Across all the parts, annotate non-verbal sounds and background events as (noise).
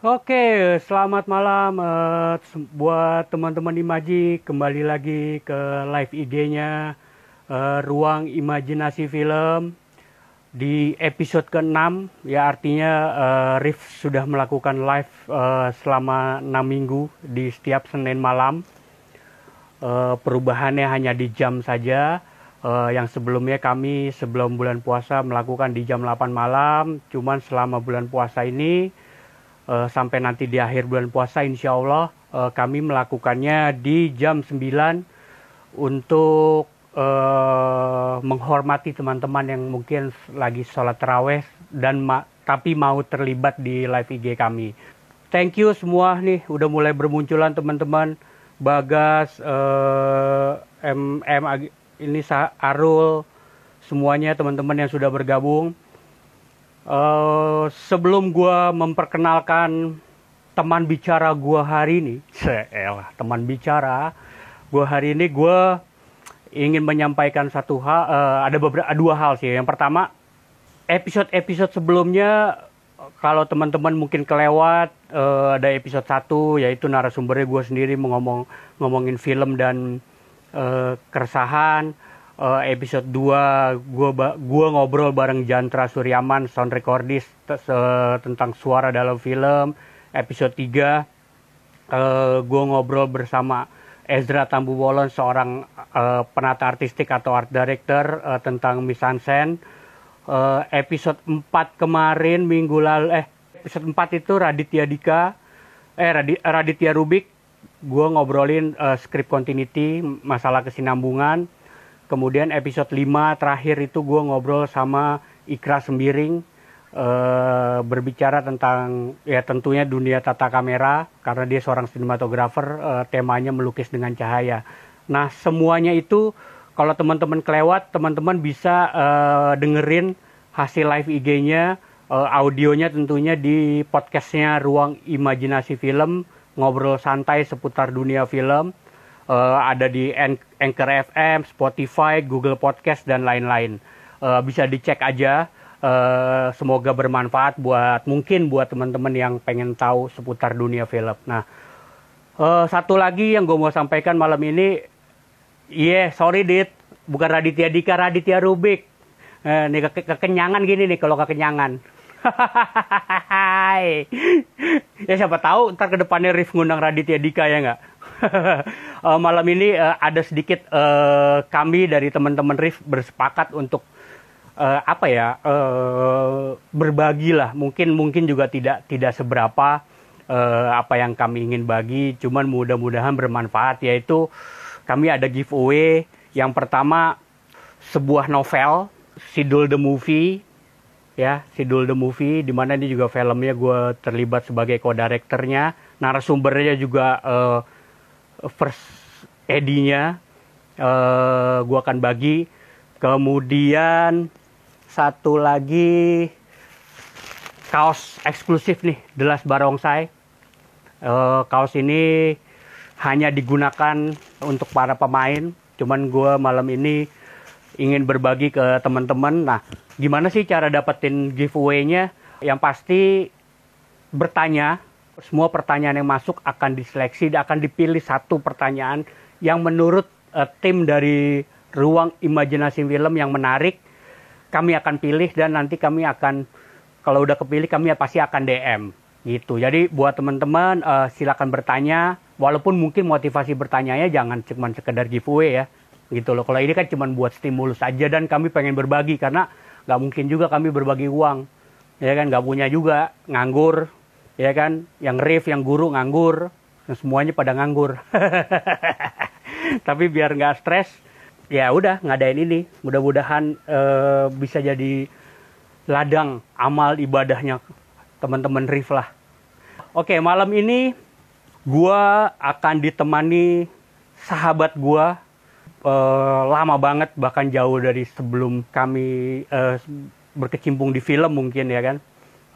Oke, selamat malam uh, buat teman-teman Imaji. Kembali lagi ke live IG-nya uh, Ruang Imajinasi Film di episode ke-6. Ya artinya uh, Rif sudah melakukan live uh, selama 6 minggu di setiap Senin malam. Uh, perubahannya hanya di jam saja. Uh, yang sebelumnya kami sebelum bulan puasa melakukan di jam 8 malam. Cuman selama bulan puasa ini uh, sampai nanti di akhir bulan puasa insya Allah uh, kami melakukannya di jam 9 untuk uh, menghormati teman-teman yang mungkin lagi sholat terawih dan ma tapi mau terlibat di live IG kami. Thank you semua nih udah mulai bermunculan teman-teman. Bagas, uh, MM, ini Arul, semuanya teman-teman yang sudah bergabung. Uh, sebelum gue memperkenalkan teman bicara gue hari ini, (laughs) seelah teman bicara gue hari ini gue ingin menyampaikan satu hal, uh, ada beberapa dua hal sih. Yang pertama, episode-episode sebelumnya kalau teman-teman mungkin kelewat uh, ada episode satu yaitu narasumbernya gue sendiri ngomong ngomongin film dan uh, keresahan uh, episode 2 gua gua ngobrol bareng Jantra Suryaman sound recordist tentang suara dalam film. Episode 3 uh, gua ngobrol bersama Ezra Tambu Wolon seorang uh, penata artistik atau art director uh, tentang misansen. Uh, episode 4 kemarin minggu lalu eh episode 4 itu Raditya Dika eh Raditya Rubik gue ngobrolin uh, script continuity masalah kesinambungan Kemudian episode 5 terakhir itu gue ngobrol sama Ikra Sembiring uh, berbicara tentang ya tentunya dunia tata kamera karena dia seorang sinematografer uh, temanya melukis dengan cahaya. Nah semuanya itu kalau teman-teman kelewat teman-teman bisa uh, dengerin hasil live IG-nya audionya tentunya di podcastnya Ruang Imajinasi Film ngobrol santai seputar dunia film uh, ada di Anchor FM, Spotify, Google Podcast dan lain-lain. Uh, bisa dicek aja. Uh, semoga bermanfaat buat mungkin buat teman-teman yang pengen tahu seputar dunia film. Nah, uh, satu lagi yang gue mau sampaikan malam ini, iya yeah, sorry dit, bukan Raditya Dika, Raditya Rubik. Uh, nih ke kekenyangan gini nih kalau kekenyangan. (laughs) ya siapa tahu ntar ke depannya Rif ngundang Raditya Dika ya nggak? Uh, (laughs) malam ini uh, ada sedikit uh, kami dari teman-teman Rif bersepakat untuk uh, apa ya uh, berbagi lah. Mungkin mungkin juga tidak tidak seberapa uh, apa yang kami ingin bagi. Cuman mudah-mudahan bermanfaat yaitu kami ada giveaway. Yang pertama sebuah novel Sidul the Movie ya Sidul the Movie di mana ini juga filmnya gue terlibat sebagai co-directornya narasumbernya juga uh, first edinya uh, eh, gue akan bagi. Kemudian satu lagi kaos eksklusif nih The Barongsai. Uh, kaos ini hanya digunakan untuk para pemain cuman gue malam ini ingin berbagi ke teman-teman. Nah gimana sih cara dapetin giveaway-nya? Yang pasti bertanya semua pertanyaan yang masuk akan diseleksi dan akan dipilih satu pertanyaan yang menurut uh, tim dari ruang imajinasi film yang menarik kami akan pilih dan nanti kami akan kalau udah kepilih kami pasti akan DM gitu. Jadi buat teman-teman uh, silakan bertanya walaupun mungkin motivasi bertanyanya jangan cuma sekedar giveaway ya gitu loh. Kalau ini kan cuma buat stimulus aja dan kami pengen berbagi karena nggak mungkin juga kami berbagi uang ya kan nggak punya juga nganggur ya kan? Yang rif yang guru nganggur. Semuanya pada nganggur. (laughs) Tapi biar nggak stres ya udah ngadain ini. Mudah-mudahan uh, bisa jadi ladang amal ibadahnya teman-teman rif lah. Oke malam ini gua akan ditemani sahabat gua uh, lama banget bahkan jauh dari sebelum kami uh, berkecimpung di film mungkin ya kan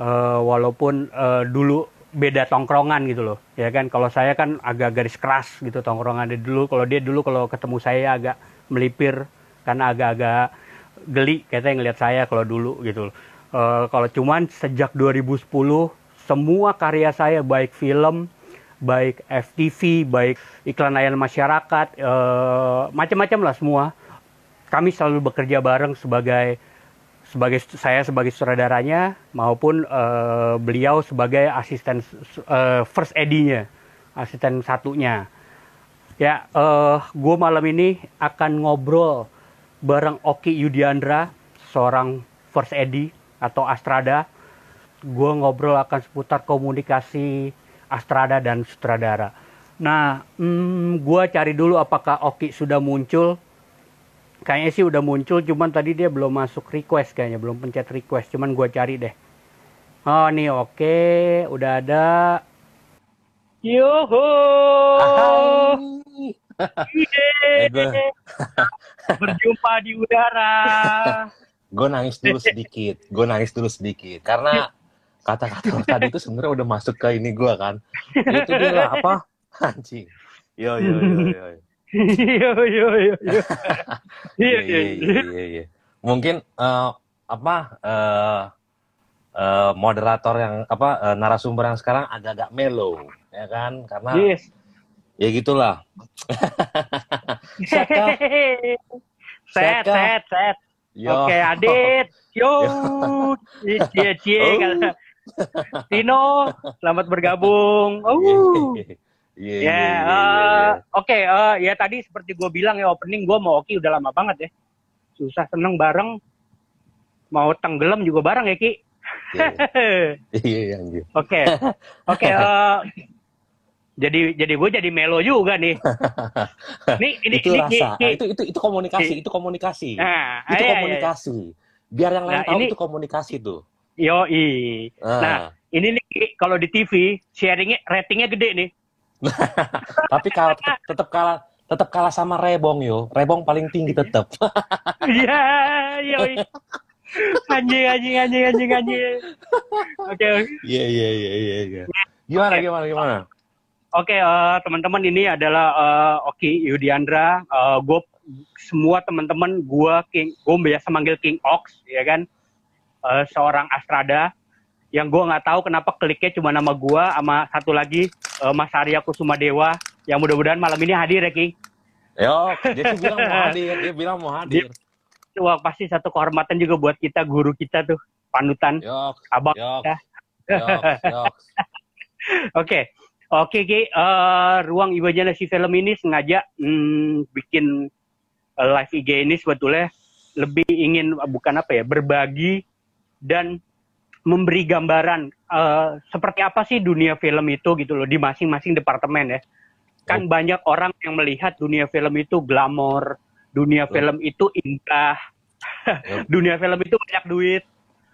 uh, walaupun uh, dulu beda tongkrongan gitu loh ya kan kalau saya kan agak garis keras gitu tongkrongan dia dulu kalau dia dulu kalau ketemu saya agak melipir karena agak-agak geli katanya ngelihat saya kalau dulu gitu loh. Uh, kalau cuman sejak 2010 semua karya saya baik film, baik FTV, baik iklan layanan masyarakat, eh, macam-macam lah semua. Kami selalu bekerja bareng sebagai sebagai saya sebagai sutradaranya maupun eh, beliau sebagai asisten eh, first edinya, asisten satunya. Ya, eh, gue malam ini akan ngobrol bareng Oki Yudiandra, seorang first edi atau Astrada gue ngobrol akan seputar komunikasi Astrada dan sutradara. Nah, hmm, gue cari dulu apakah Oki sudah muncul. Kayaknya sih udah muncul, cuman tadi dia belum masuk request kayaknya, belum pencet request. Cuman gue cari deh. Oh nih oke, okay. udah ada. Yoho. Berjumpa di udara. (laughs) gue nangis dulu sedikit, gue nangis dulu sedikit karena kata-kata tadi itu sebenarnya udah masuk ke ini gue kan itu dia lah apa (laughs) anjing yo yo yo yo yo yo yo yo iya iya iya iya mungkin uh, apa uh, uh, moderator yang apa uh, narasumber yang sekarang agak-agak melo ya kan karena yes. ya gitulah (laughs) set set set set Oke, Adit. Yo. (laughs) Cie cie oh. Tino, selamat bergabung. (laughs) Oh. Iya, iya, iya, eh, Oke, eh, ya tadi seperti gue bilang ya opening gue mau Oki udah lama banget ya. Susah seneng bareng. Mau tenggelam juga bareng ya Ki. Iya, iya, (laughs) Oke, oke. Eh, jadi jadi gue jadi melo juga nih. (laughs) Nih ini itu ini, rasa. Ini, itu itu itu komunikasi, itu komunikasi. Nah, itu iya, komunikasi. Iya. Biar yang lain nah, tahu ini, itu komunikasi tuh. Yo i. Ah. Nah, ini nih kalau di TV sharingnya ratingnya gede nih. (laughs) Tapi kalau tetap kalah tetap kalah sama Rebong yo. Rebong paling tinggi tetap. (laughs) Iya, yo. Anjing anjing anjing anjing anjing. Oke. Iya iya iya iya iya. Gimana gimana gimana? Oke, okay, uh, eh, teman-teman ini adalah uh, Oki Yudiandra. Uh, gue semua teman-teman gue King, gue biasa manggil King Ox, ya kan? uh, seorang Astrada yang gue nggak tahu kenapa kliknya cuma nama gue sama satu lagi uh, Mas Arya Kusuma Dewa yang mudah-mudahan malam ini hadir ya King. Yo, dia tuh bilang mau hadir, dia bilang mau hadir. Dia, wah pasti satu kehormatan juga buat kita guru kita tuh panutan yok, abang yok, ya. yok, yok. (laughs) Oke, oke Ki, uh, ruang imajinasi film ini sengaja hmm, bikin uh, live IG ini sebetulnya lebih ingin bukan apa ya berbagi dan memberi gambaran uh, seperti apa sih dunia film itu gitu loh di masing-masing departemen ya. Kan oh. banyak orang yang melihat dunia film itu glamor, dunia oh. film itu indah, oh. (laughs) dunia film itu banyak duit.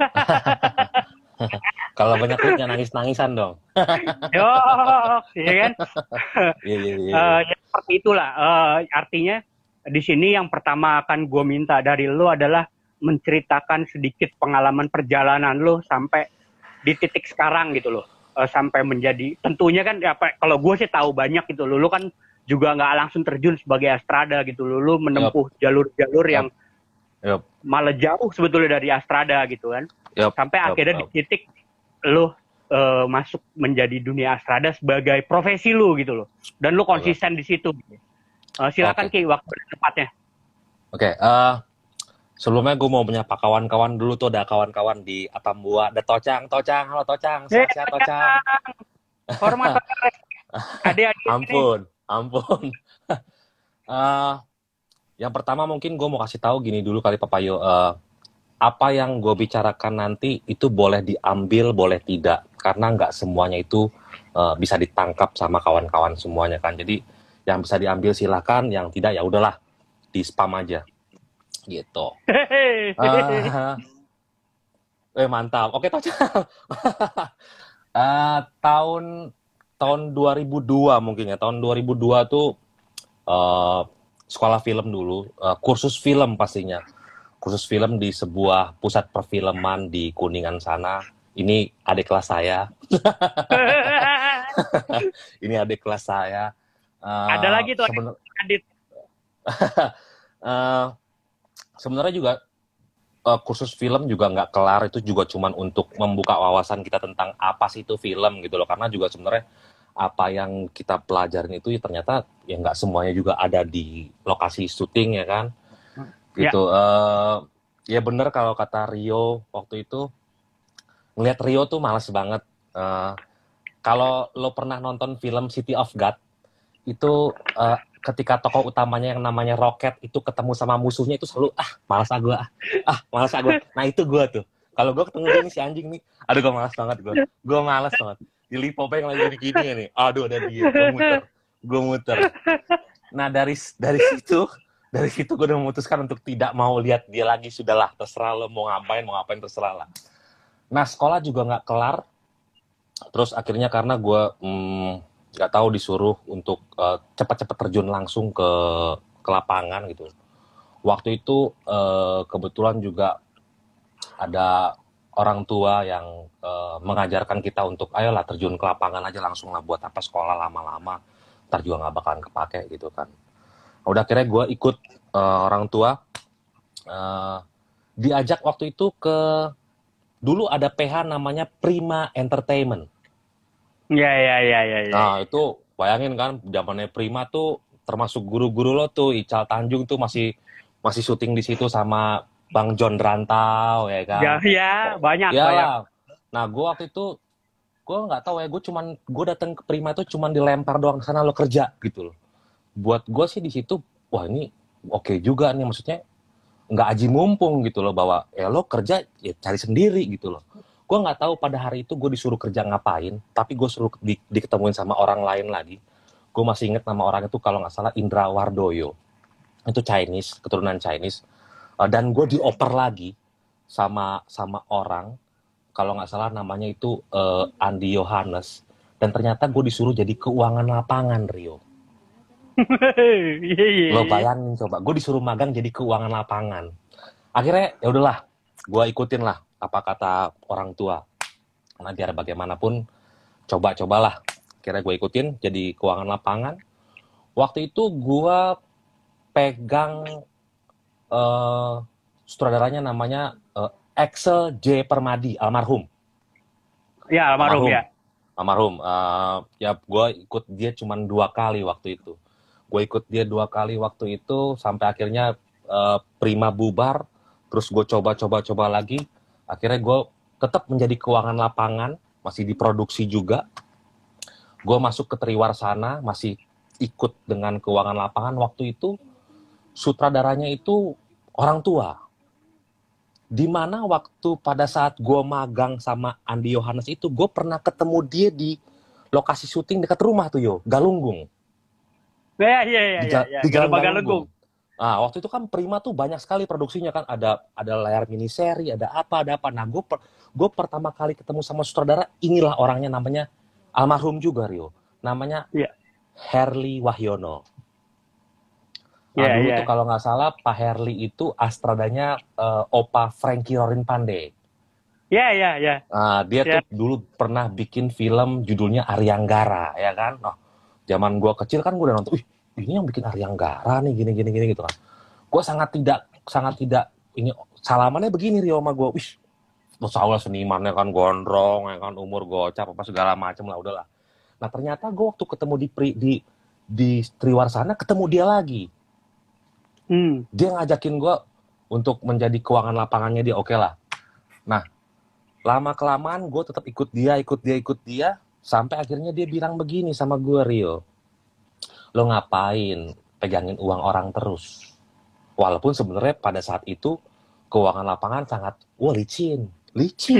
(laughs) Kalau banyak duitnya nangis-nangisan dong. (laughs) Yo, iya kan? Iya, iya, iya. Uh, ya, seperti itulah. Uh, artinya di sini yang pertama akan gue minta dari lo adalah menceritakan sedikit pengalaman perjalanan lo sampai di titik sekarang gitu loh uh, sampai menjadi tentunya kan ya kalau gue sih tahu banyak gitu loh lo kan juga nggak langsung terjun sebagai astrada gitu loh lo menempuh jalur-jalur yep. yang yep. malah jauh sebetulnya dari astrada gitu kan yep. sampai yep. akhirnya yep. di titik lo uh, masuk menjadi dunia astrada sebagai profesi lo gitu loh dan lo konsisten yep. di situ uh, silakan okay. ki waktu tepatnya oke okay, uh, sebelumnya gue mau menyapa kawan-kawan dulu tuh ada kawan-kawan di Atambua. Ada Tocang Tocang. Halo Tocang. Sehat sehat Tocang. Hormat (laughs) adik adik ampun ampun. Uh, (laughs) yang pertama mungkin gue mau kasih tahu gini dulu kali Papayo uh, apa yang gue bicarakan nanti itu boleh diambil boleh tidak. Karena nggak semuanya itu uh, bisa ditangkap sama kawan-kawan semuanya kan. Jadi yang bisa diambil silakan yang tidak ya udahlah di spam aja gitu. uh, eh mantap. Oke, Toca. (laughs) uh, tahun tahun 2002 mungkin ya. Tahun 2002 tuh uh, sekolah film dulu, uh, kursus film pastinya. Kursus film di sebuah pusat perfilman di Kuningan sana. Ini adik kelas saya. (laughs) Ini adik kelas saya. Uh, Ada lagi tuh adik. uh, (laughs) sebenarnya juga uh, kursus film juga nggak kelar itu juga cuman untuk membuka wawasan kita tentang apa sih itu film gitu loh. Karena juga sebenarnya apa yang kita pelajarin itu ya ternyata ya nggak semuanya juga ada di lokasi syuting ya kan? Gitu ya, uh, ya bener kalau kata Rio waktu itu ngeliat Rio tuh males banget. Uh, kalau lo pernah nonton film City of God itu uh, ketika tokoh utamanya yang namanya Rocket itu ketemu sama musuhnya itu selalu ah malas gue ah ah malas gue nah itu gue tuh. Kalau gue ketemu dia si anjing nih aduh gue malas banget gue gue malas banget. Di Lipope yang lagi gini nih aduh ada dia gue muter gue muter. Nah dari dari situ dari situ gue udah memutuskan untuk tidak mau lihat dia lagi. Sudahlah terserah lo mau ngapain mau ngapain terserah lah. Nah sekolah juga nggak kelar. Terus akhirnya karena gue hmm, nggak tahu disuruh untuk uh, cepat-cepat terjun langsung ke ke lapangan gitu. Waktu itu uh, kebetulan juga ada orang tua yang uh, mengajarkan kita untuk ayolah terjun ke lapangan aja langsung lah buat apa sekolah lama-lama ntar juga nggak bakalan kepake gitu kan. Udah akhirnya gue ikut uh, orang tua uh, diajak waktu itu ke dulu ada PH namanya Prima Entertainment Iya iya iya iya. Ya. Nah itu bayangin kan zamannya Prima tuh termasuk guru-guru lo tuh Ical Tanjung tuh masih masih syuting di situ sama Bang John Rantau ya kan. Ya ya banyak ya banyak. Nah gue waktu itu gue nggak tahu ya gue cuman gue datang ke Prima tuh cuman dilempar doang sana lo kerja gitu loh. Buat gue sih di situ wah ini oke okay juga nih maksudnya nggak aji mumpung gitu loh bahwa ya lo kerja ya cari sendiri gitu loh gue nggak tahu pada hari itu gue disuruh kerja ngapain tapi gue suruh di, diketemuin sama orang lain lagi. Gue masih inget nama orang itu kalau nggak salah Indra Wardoyo. Itu Chinese keturunan Chinese. Uh, dan gue dioper lagi sama sama orang. Kalau nggak salah namanya itu uh, Andi Yohanes dan ternyata gue disuruh jadi keuangan lapangan Rio. Iya, iya, lo iya. bayangin coba gue disuruh magang jadi keuangan lapangan. Akhirnya ya udahlah gue ikutin lah apa kata orang tua? Karena biar bagaimanapun coba-cobalah. Kira gue ikutin jadi keuangan lapangan. Waktu itu gue pegang uh, sutradaranya namanya uh, Axel J. Permadi almarhum. Ya almarhum, almarhum. ya. Almarhum uh, ya gue ikut dia cuma dua kali waktu itu. Gue ikut dia dua kali waktu itu sampai akhirnya uh, prima bubar. Terus gue coba-coba-coba lagi akhirnya gue tetap menjadi keuangan lapangan masih diproduksi juga. Gue masuk ke Triwarsana masih ikut dengan keuangan lapangan. Waktu itu sutradaranya itu orang tua. Di mana waktu pada saat gue magang sama Andi Yohanes itu gue pernah ketemu dia di lokasi syuting dekat rumah tuh yo. Galunggung. Ya ya ya di, ya, ya. di Galunggung. Galunggung Nah, waktu itu kan Prima tuh banyak sekali produksinya kan ada ada layar mini seri, ada apa, ada apa. Nah, gue per, gue pertama kali ketemu sama sutradara, inilah orangnya namanya almarhum juga Rio. Namanya yeah. Herli Wahyono. Nah, yeah, dulu yeah. tuh kalau nggak salah Pak Herli itu astradanya uh, Opa Frankie Rorin Pandey. Ya, yeah, ya, yeah, ya. Yeah. Nah, dia yeah. tuh dulu pernah bikin film judulnya Aryanggara, ya kan? Nah, zaman gue kecil kan gue udah nonton, wih ini yang bikin Aryanggara nih gini gini gini gitu kan. Gue sangat tidak sangat tidak ini salamannya begini Rio sama gue wih lo soalnya senimannya kan gondrong ya kan umur gocap apa segala macam lah udahlah. Nah ternyata gue waktu ketemu di pri, di di Triwarsana ketemu dia lagi. Hmm. dia ngajakin gue untuk menjadi keuangan lapangannya dia oke okay lah. Nah lama kelamaan gue tetap ikut dia ikut dia ikut dia sampai akhirnya dia bilang begini sama gue Rio lo ngapain pegangin uang orang terus? Walaupun sebenarnya pada saat itu keuangan lapangan sangat wah licin. Licin.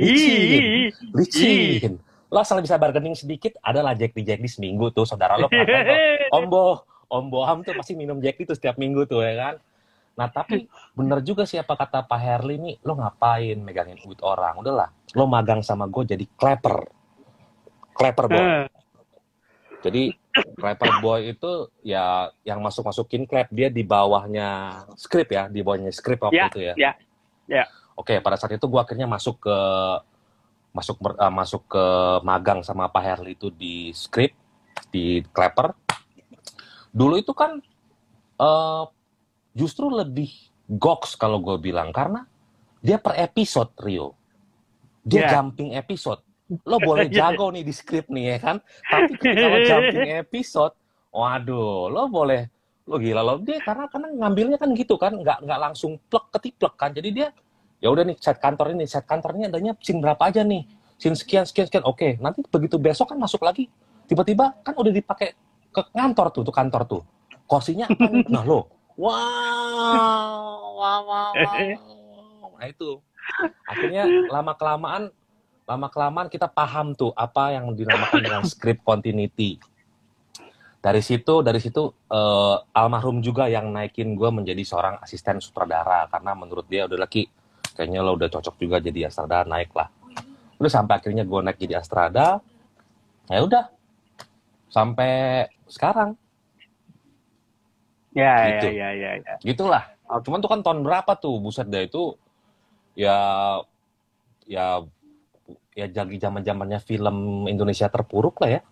Licin. Licin. Lo asal bisa bargaining sedikit ada lah Jack di Jack di seminggu tuh saudara lo (laughs) Om Bo Om Boham tuh pasti minum Jack itu setiap minggu tuh ya kan? Nah tapi bener juga sih apa kata Pak Herli nih, lo ngapain megangin duit orang? Udahlah, lo magang sama gue jadi clapper. Clapper boy. Jadi rapper boy itu ya yang masuk masukin clap dia di bawahnya script ya di bawahnya script waktu yeah, itu ya. Ya. Ya. Oke pada saat itu gue akhirnya masuk ke masuk uh, masuk ke magang sama Pak Herli itu di script di Clapper. Dulu itu kan uh, justru lebih goks kalau gue bilang karena dia per episode Rio dia Yeah. jumping episode lo boleh (laughs) jago nih di skrip nih ya kan? Tapi kalau jumping episode waduh lo boleh lo gila lo. Dia karena karena ngambilnya kan gitu kan nggak nggak langsung plek ketiplek kan. Jadi dia ya udah nih set kantor ini set kantor ini adanya scene berapa aja nih? Scene sekian sekian sekian. Oke nanti begitu besok kan masuk lagi. Tiba-tiba kan udah dipakai ke kantor tuh tuh kantor tuh. Kursinya apa nih? nah lo. Wow wow wow, wow. nah itu. Akhirnya lama kelamaan lama kelamaan kita paham tuh apa yang dinamakan dengan script continuity. Dari situ dari situ eh, almarhum juga yang naikin gue menjadi seorang asisten sutradara karena menurut dia udah lagi kayaknya lo udah cocok juga jadi Astrada naik lah udah sampai akhirnya gue naik jadi Astrada ya udah. Sampai sekarang. Ya, Gitu. ya, ya, ya, ya. gitulah cuman tuh kan tahun berapa tuh? Buset dah itu ya ya ya jadi zaman zamannya film Indonesia terpuruk lah ya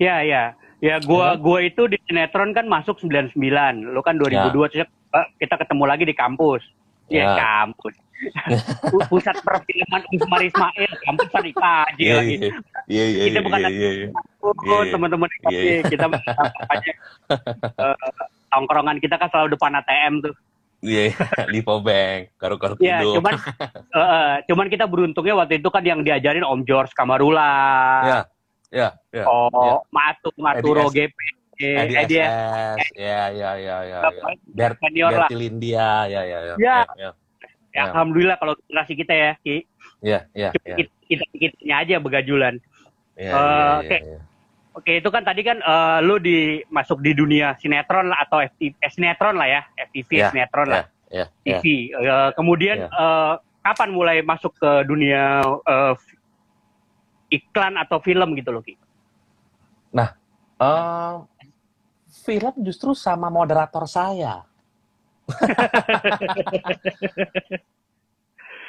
Ya, ya. Ya, gua Ya. gua itu di sinetron kan masuk 99. Lu kan 2002 terus eh, kita ketemu lagi di kampus. Ya, Ya. kampus. (laughs) Pu- Pusat perfilman Usmar Ismail, kampus kan IKJ lagi. iya iya Kita bukan iya iya Iya, iya. teman-teman Iya, iya. kita aja (laughs) tongkrongan kita kan selalu depan ATM tuh. Iya (laughs) Lipo Bank garu-garu Ya, hidup cuman (laughs) eh, eh, cuman kita beruntungnya waktu itu kan yang diajarin Om George Kamarula. ya ya ya Oh, Matu, Maturo GP. SS ya ya ya ya ya Ber Senior lah. Berti Lindia ya ya ya Ya. ya. Alhamdulillah kalau generasi kita ya, Ki. ya ya Cuma ya kita, kita, aja begajulan. ya Eh, ya, oke. itu kan tadi kan eh, lu di masuk di dunia sinetron lah atau FTV, eh, sinetron lah ya, FTV Ya, sinetron lah, ya ya TV. Eh, kemudian Ya. eh, kapan mulai masuk ke dunia f- iklan atau film gitu loh, Ki? Eh, film justru sama moderator saya. (laughs)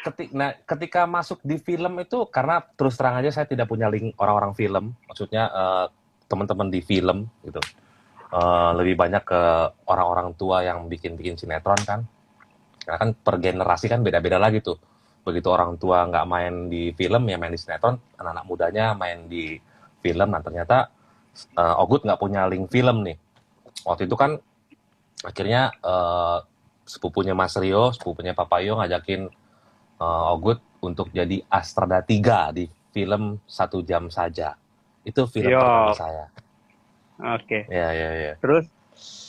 Ketik, nah, ketika masuk di film itu karena terus terang aja saya tidak punya link orang-orang film, maksudnya eh, teman-teman di film gitu. Eh, lebih banyak ke orang-orang tua yang bikin-bikin sinetron kan. Karena kan per generasi kan beda-beda lagi tuh. Begitu orang tua nggak main di film ya main di sinetron, anak-anak mudanya main di film. Nah ternyata eh, Ogut nggak punya link film nih. Waktu itu kan akhirnya eh, sepupunya Mas Rio, sepupunya Papayo ngajakin eh, Ogut untuk jadi Astrada 3 di film Satu Jam Saja. Itu film Yo. pertama saya. Oke. Ya, ya, ya. Terus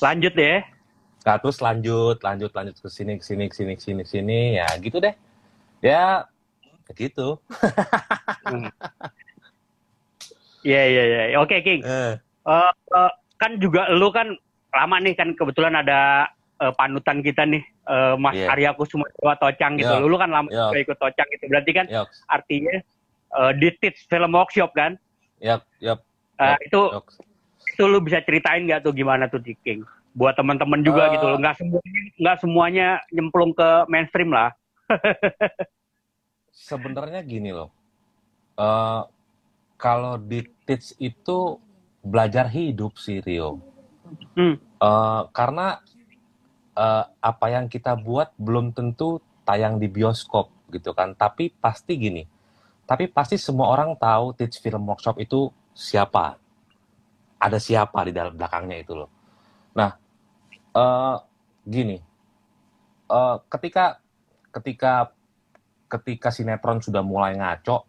lanjut ya. Nah, terus lanjut, lanjut, lanjut ke sini, ke sini, ke sini, ke sini, ke sini, ya gitu deh. Ya, gitu. Iya, iya, iya. Oke, King. Eh, Eh, eh, kan juga lu kan lama nih kan kebetulan ada eh, panutan kita nih eh, Mas Iya. Arya Kusuma Dewa Tocang gitu. Iya. Lu, kan lama Iya. juga ikut Tocang gitu. Berarti kan yoks, artinya eh, di Tits Film Workshop kan? yap, yap, Eh, Yap. itu yoks. itu lu bisa ceritain nggak tuh gimana tuh di King? Buat teman-teman juga Eh. gitu loh. Nggak semuanya nggak semuanya nyemplung ke mainstream lah. (laughs) Sebenarnya gini loh. Eh kalau di Teach itu belajar hidup sih Rio. Hmm. Eh, karena eh, apa yang kita buat belum tentu tayang di bioskop gitu kan. Tapi pasti gini. Tapi pasti semua orang tahu Teach Film Workshop itu siapa. Ada siapa di dalam belakangnya itu loh. Nah, eh, gini. Eh, ketika ketika ketika sinetron sudah mulai ngaco,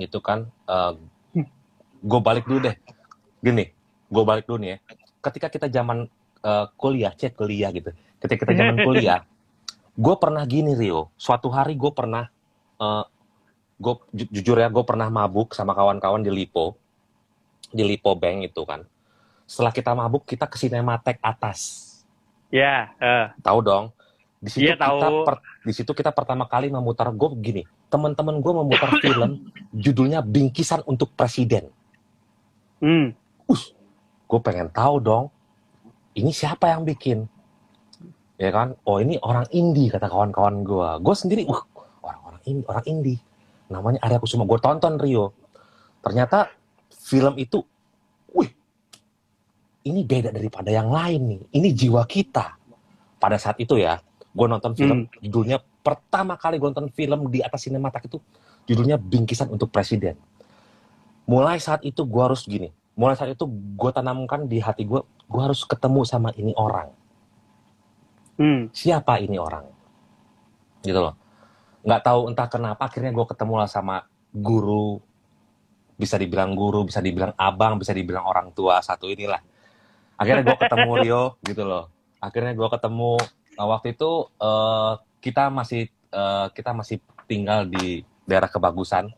itu kan, gue balik dulu deh. Gini, gue balik dulu nih ya. Ketika kita zaman eh, kuliah, cek kuliah gitu. Ketika kita zaman kuliah, (laughs) gue pernah gini Rio. Suatu hari gue pernah, eh, gue ju- jujur ya, gue pernah mabuk sama kawan-kawan di Lipo, di Lipo Bank itu kan. Setelah kita mabuk, kita ke Cinematek atas. Ya, eh, Tahu dong. Di situ Iya, kita tahu. per- di situ kita pertama kali memutar gue gini. Teman-teman gue memutar (laughs) film judulnya Bingkisan untuk Presiden. hmm, Gue pengen tahu dong. Ini siapa yang bikin? Ya kan? Oh ini orang indie kata kawan-kawan gue. Gue sendiri, wah orang-orang ini orang indie. Namanya Arya Kusuma. Gue tonton Rio. Ternyata film itu, wih, ini beda daripada yang lain nih. Ini jiwa kita. Pada saat itu ya, gue nonton film judulnya pertama kali gue nonton film di atas sinematak itu judulnya Bingkisan untuk Presiden. Mulai saat itu gue harus gini, mulai saat itu gue tanamkan di hati gue, gue harus ketemu sama ini orang. Hmm. Siapa ini orang? Gitu loh. Nggak tahu entah kenapa akhirnya gue ketemu lah sama guru, bisa dibilang guru, bisa dibilang abang, bisa dibilang orang tua satu inilah. Akhirnya gue ketemu (laughs) Rio gitu loh. Akhirnya gue ketemu nah, waktu itu uh, kita masih uh, kita masih tinggal di daerah kebagusan.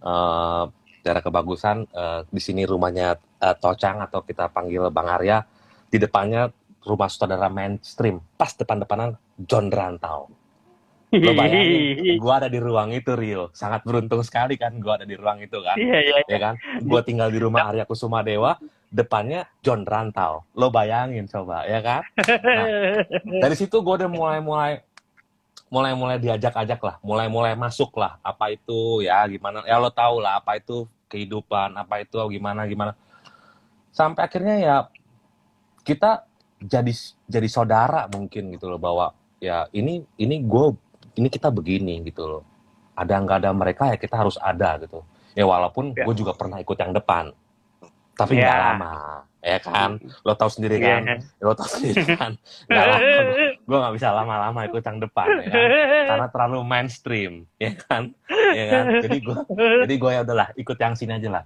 Uh, daerah kebagusan uh, di sini rumahnya uh, Tocang atau kita panggil Bang Arya. Di depannya rumah saudara mainstream, pas depan-depanan John Rantau. Lo bayangin, gue ada di ruang itu Rio. Sangat beruntung sekali kan gue ada di ruang itu kan. Iya, iya. Ya kan? Gue tinggal di rumah Arya Kusuma Dewa, depannya John Rantau. Lo bayangin coba, ya kan? Nah, dari situ gue udah mulai-mulai mulai-mulai diajak-ajak lah, mulai-mulai masuk lah. Apa itu ya gimana? Ya lo tau lah apa itu kehidupan, apa itu gimana gimana. Sampai akhirnya ya kita jadi jadi saudara mungkin gitu loh bahwa ya ini ini gue ini kita begini gitu loh. Ada nggak ada mereka ya kita harus ada gitu. Ya walaupun Ya. gue juga pernah ikut yang depan, tapi nggak Ya. lama, ya kan? Lo tahu sendiri kan? Iya. Lo tahu sendiri kan? Nggak (laughs) lama, gue nggak bisa lama-lama ikut yang depan, ya kan? (laughs) Karena terlalu mainstream, ya kan? Ya kan? Jadi gue, jadi gue ya udahlah ikut yang sini aja lah.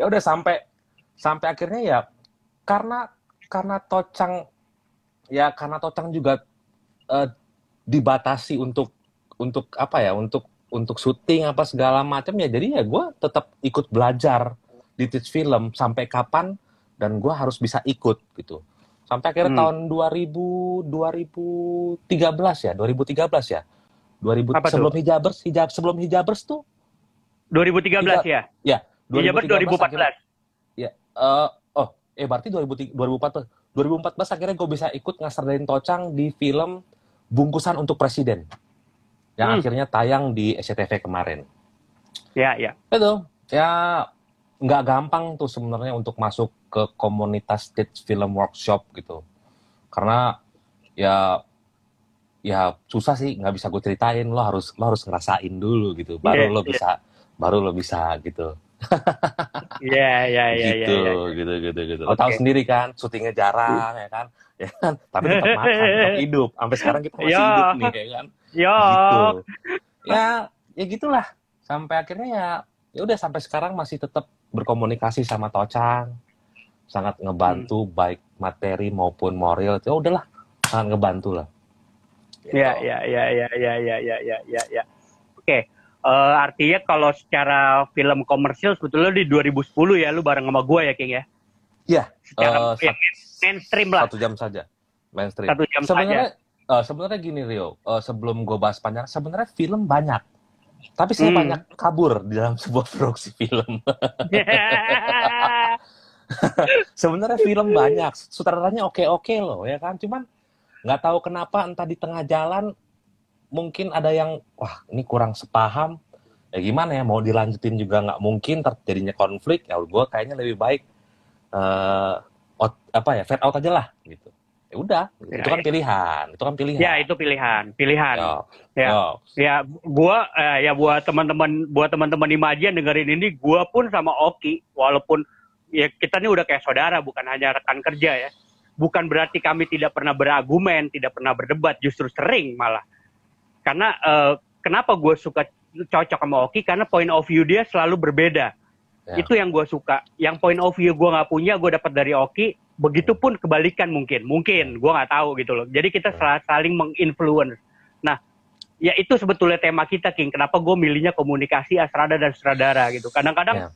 Ya udah sampai sampai akhirnya ya karena karena tocang ya karena tocang juga eh, dibatasi untuk untuk apa ya untuk untuk syuting apa segala macam ya jadi ya gue tetap ikut belajar di teach film sampai kapan dan gue harus bisa ikut gitu sampai akhirnya Hmm. tahun 2000 2013 ya 2013 ya 2000 Apa tuh? sebelum hijabers hijab sebelum hijabers tuh 2013 ya? ya Iya, betul 2014. Ya, eh, oh, eh berarti 2000 2014. 2014 akhirnya gue bisa ikut ngasardain Tocang di film Bungkusan untuk Presiden. Yang Hmm. akhirnya tayang di SCTV kemarin. Ya, ya. Itu, ya nggak gampang tuh sebenarnya untuk masuk ke komunitas stage film workshop gitu. Karena ya ya susah sih nggak bisa gue ceritain lo harus lo harus ngerasain dulu gitu baru Iya, lo iya. bisa baru lo bisa gitu (laughs) Iya, iya, iya, iya. gitu, iya. gitu, gitu, gitu. Lo tahu sendiri kan, syutingnya jarang, ya kan, (laughs) ya kan. Tapi tetap makan, tetap (laughs) hidup. Sampai sekarang kita masih Ya. hidup nih, ya kan. Yo. Gitu. Ya, ya gitulah. Sampai akhirnya ya, ya udah sampai sekarang masih tetap berkomunikasi sama Tocang, sangat ngebantu Hmm. baik materi maupun moral. Ya udahlah, sangat ngebantu lah. Gitu. Ya, ya, ya, ya, ya, ya, ya, ya, ya, ya. Oke. Eh, artinya kalau secara film komersil sebetulnya di 2010 ya lu bareng sama gue ya King ya. Iya, Secara Eh, ya, mainstream lah. satu jam saja, mainstream. Satu jam sebenarnya eh, sebenarnya gini Rio eh, sebelum gue bahas panjang sebenarnya film banyak tapi saya Hmm. banyak kabur di dalam (laughs) sebuah produksi film. (laughs) Sebenarnya film banyak. Sutradaranya oke oke loh ya kan? Cuman nggak tahu kenapa entah di tengah jalan mungkin ada yang wah ini kurang sepaham. Ya gimana ya mau dilanjutin juga nggak mungkin terjadinya konflik. Ya gue kayaknya lebih baik eh out- apa ya fade out aja lah gitu ya udah Ya, itu kan pilihan itu kan pilihan ya itu pilihan, pilihan. Yo, Ya. yo. Ya, gua eh, ya buat teman-teman buat teman-teman Imaji yang dengerin ini, gua pun sama Oki walaupun ya kita ini udah kayak saudara bukan hanya rekan kerja ya. Bukan berarti kami tidak pernah berargumen, tidak pernah berdebat, justru sering malah. Karena eh, kenapa gue suka cocok sama Oki karena point of view dia selalu berbeda. Ya. Itu yang gue suka. Yang point of view gue nggak punya, gue dapat dari Oki. Begitupun kebalikan mungkin, mungkin gue nggak tahu gitu loh. Jadi kita sel- saling menginfluence. Nah, ya itu sebetulnya tema kita King. Kenapa gue milihnya komunikasi Astrada dan Sutradara gitu. Kadang-kadang Ya.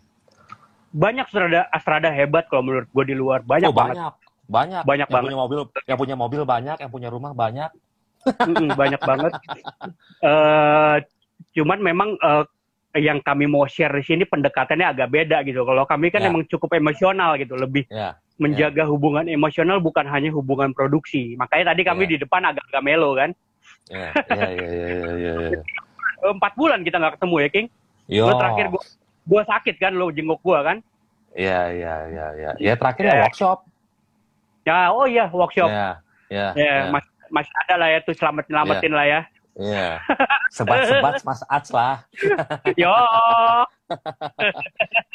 banyak Astrada Astrada hebat kalau menurut gue di luar banyak Oh, banget. banyak banyak Banyak yang banget. punya mobil yang punya mobil banyak yang punya rumah banyak banyak banget. (laughs) Eh, cuman memang eh, yang kami mau share di sini pendekatannya agak beda gitu. Kalau kami kan Ya. emang cukup emosional gitu, lebih ya menjaga hubungan emosional bukan hanya hubungan produksi. Makanya tadi kami Ya. di depan agak-agak melo kan. ya ya ya (laughs) Empat bulan kita nggak ketemu ya King. Yo. Lo terakhir gua, gua sakit kan, lo jenguk gua kan. ya ya ya ya ya terakhir Ya. ya workshop Ya, oh iya workshop. ya ya Ya, ya. Mas, masih ada lah ya tuh selamat selamatin lah ya. Iya. (laughs) Sebat-sebat Mas Ats lah. (laughs) Yo. (laughs)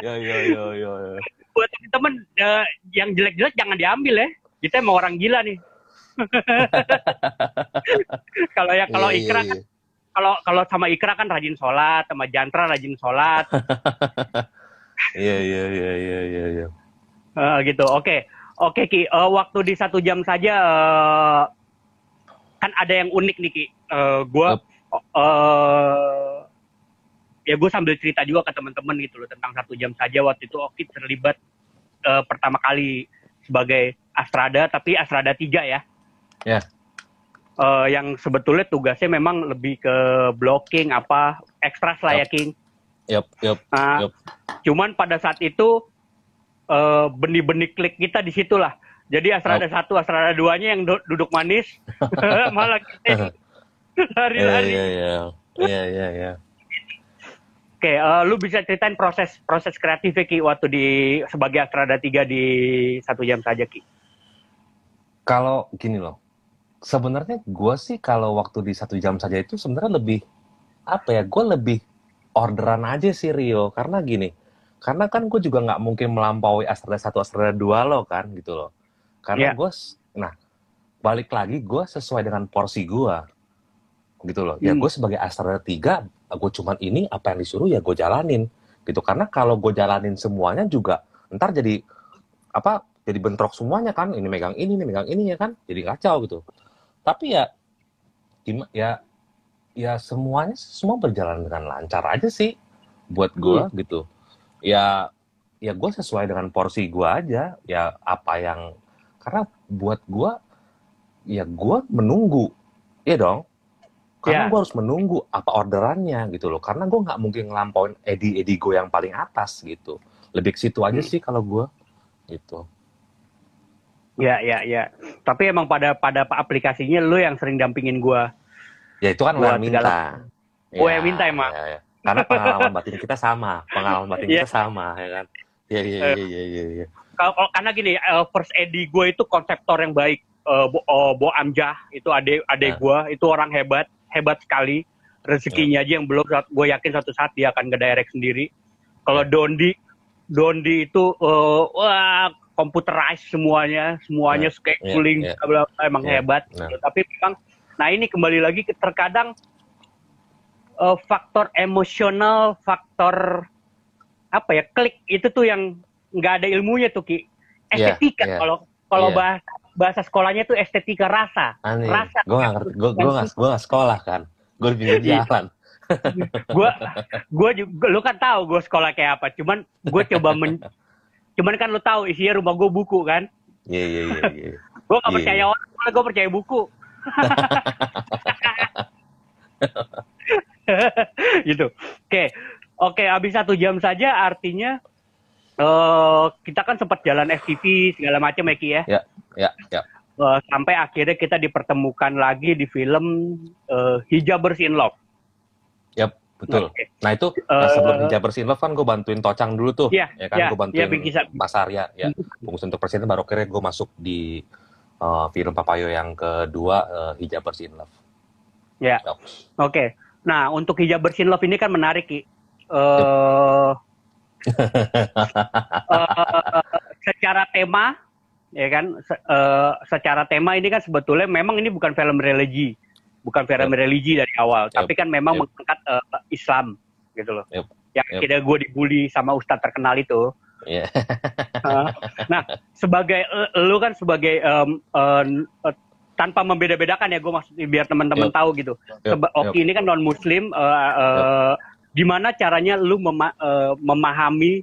Yo yo yo yo. yo. Buat temen-temen eh, yang jelek-jelek jangan diambil ya. Kita emang orang gila nih. kalau ya kalau Iya, iya, Ikra iya. kan kalau kalau sama Ikra kan rajin sholat, sama Jantra rajin sholat, Iya iya iya iya iya. iya. Eh, gitu. Oke, oke Ki. Eh, waktu di satu jam saja eh, kan ada yang unik nih Ki. Eh, gua eh, ya gue sambil cerita juga ke teman-teman gitu loh tentang satu jam saja waktu itu Oki terlibat eh, pertama kali sebagai Astrada, tapi Astrada 3 ya. Ya. Eh, yang sebetulnya tugasnya memang lebih ke blocking apa ekstras lah ya Yup. King. Yup yup. Nah, Yup. cuman pada saat itu eh, benih-benih klik kita di Jadi Astrada satu, Astrada duanya yang du- duduk manis, (laughs) (laughs) malah kita Iya lari-lari. iya iya. Iya iya iya. Oke, eh, lu bisa ceritain proses proses kreatif Ki waktu di sebagai Astrada 3 di satu jam saja Ki. Kalau gini loh, sebenarnya gue sih kalau waktu di satu jam saja itu sebenarnya lebih apa ya? Gue lebih orderan aja sih Rio, karena gini, karena kan gue juga nggak mungkin melampaui Astrada satu Astrada dua lo kan gitu loh. Karena Iya. gue, nah balik lagi gue sesuai dengan porsi gue gitu loh. Ya Hmm. gue sebagai Astrada tiga, gue cuman ini apa yang disuruh ya gue jalanin gitu. Karena kalau gue jalanin semuanya juga ntar jadi apa jadi bentrok semuanya kan ini megang ini ini megang ini ya kan jadi kacau gitu tapi ya gimana ya ya semuanya semua berjalan dengan lancar aja sih buat gua gitu ya ya gue sesuai dengan porsi gua aja ya apa yang karena buat gua ya gua menunggu ya dong Ya. karena gua harus menunggu apa orderannya gitu loh karena gua nggak mungkin ngelampauin edi edi gue yang paling atas gitu lebih ke situ aja Hmm. sih kalau gua gitu Ya, ya, ya. Tapi emang pada pada aplikasinya lu yang sering dampingin gua. Ya itu kan lo yang minta. segala- Oh, yang minta emang? ya, ya. Karena pengalaman batin kita sama, pengalaman batin Iya. (laughs) kita sama, ya kan? Iya iya iya iya iya. iya. Kalau kalau- karena gini, eh, first Edi gue itu konseptor yang baik. Eh, Bo, oh, Bo Amjah itu adik adik Nah. gue itu orang hebat, hebat sekali. Rezekinya aja yang belum, gue yakin suatu saat dia akan nge-direct sendiri. Kalau Dondi, Dondi itu eh, wah computerized semuanya, semuanya scheduling, iya. bla, bla, bla, emang Iya. hebat. Nah. Tapi memang, nah ini kembali lagi ke terkadang eh, faktor emosional, faktor apa ya klik itu tuh yang nggak ada ilmunya tuh ki Iya, estetika iya. kalau kalau Iya. bahasa bahasa sekolahnya tuh estetika rasa Aneh. Rasa. Gue gak ngerti. Gue gue gak, gue gak sekolah kan. Gue di jalan. (laughs) gue gue juga lu kan tahu gue sekolah kayak apa cuman gue coba men cuman kan lu tahu isinya rumah gue buku kan Iya iya iya. (laughs) gue gak percaya iya. orang gue percaya buku (laughs) gitu oke oke habis satu jam saja artinya eh kita kan sempat jalan FTV segala macam ya Ki ya Ya ya ya. Eh, sampai akhirnya kita dipertemukan lagi di film eh, Hijabers in Love Yap betul. Oke. Nah itu nah, sebelum hijab bersih love kan gue bantuin Tocang dulu tuh. Iya, ya kan iya, gue bantuin iya, Bingki Sa- Mas Arya ya. Bungkus untuk presiden baru akhirnya gue masuk di eh, film Papayo yang kedua eh, hijab bersih love. Ya. Yap. Oke. Nah, untuk hijab bersin love ini kan menarik, Ki. Eh eh, secara tema, ya kan, se- eh, secara tema ini kan sebetulnya memang ini bukan film religi, bukan film religi dari awal, Yap. tapi kan memang Yap. mengangkat eh, Islam, gitu loh. Yap. Yang Yap. tidak gue dibully sama ustadz terkenal itu. Iya. Eh, nah, sebagai lu kan sebagai eh, eh, tanpa membeda-bedakan ya gue maksud biar teman-teman Yap. tahu gitu. Seba- yap. Oki ini kan non muslim eh, eh, gimana caranya lu mema- eh, memahami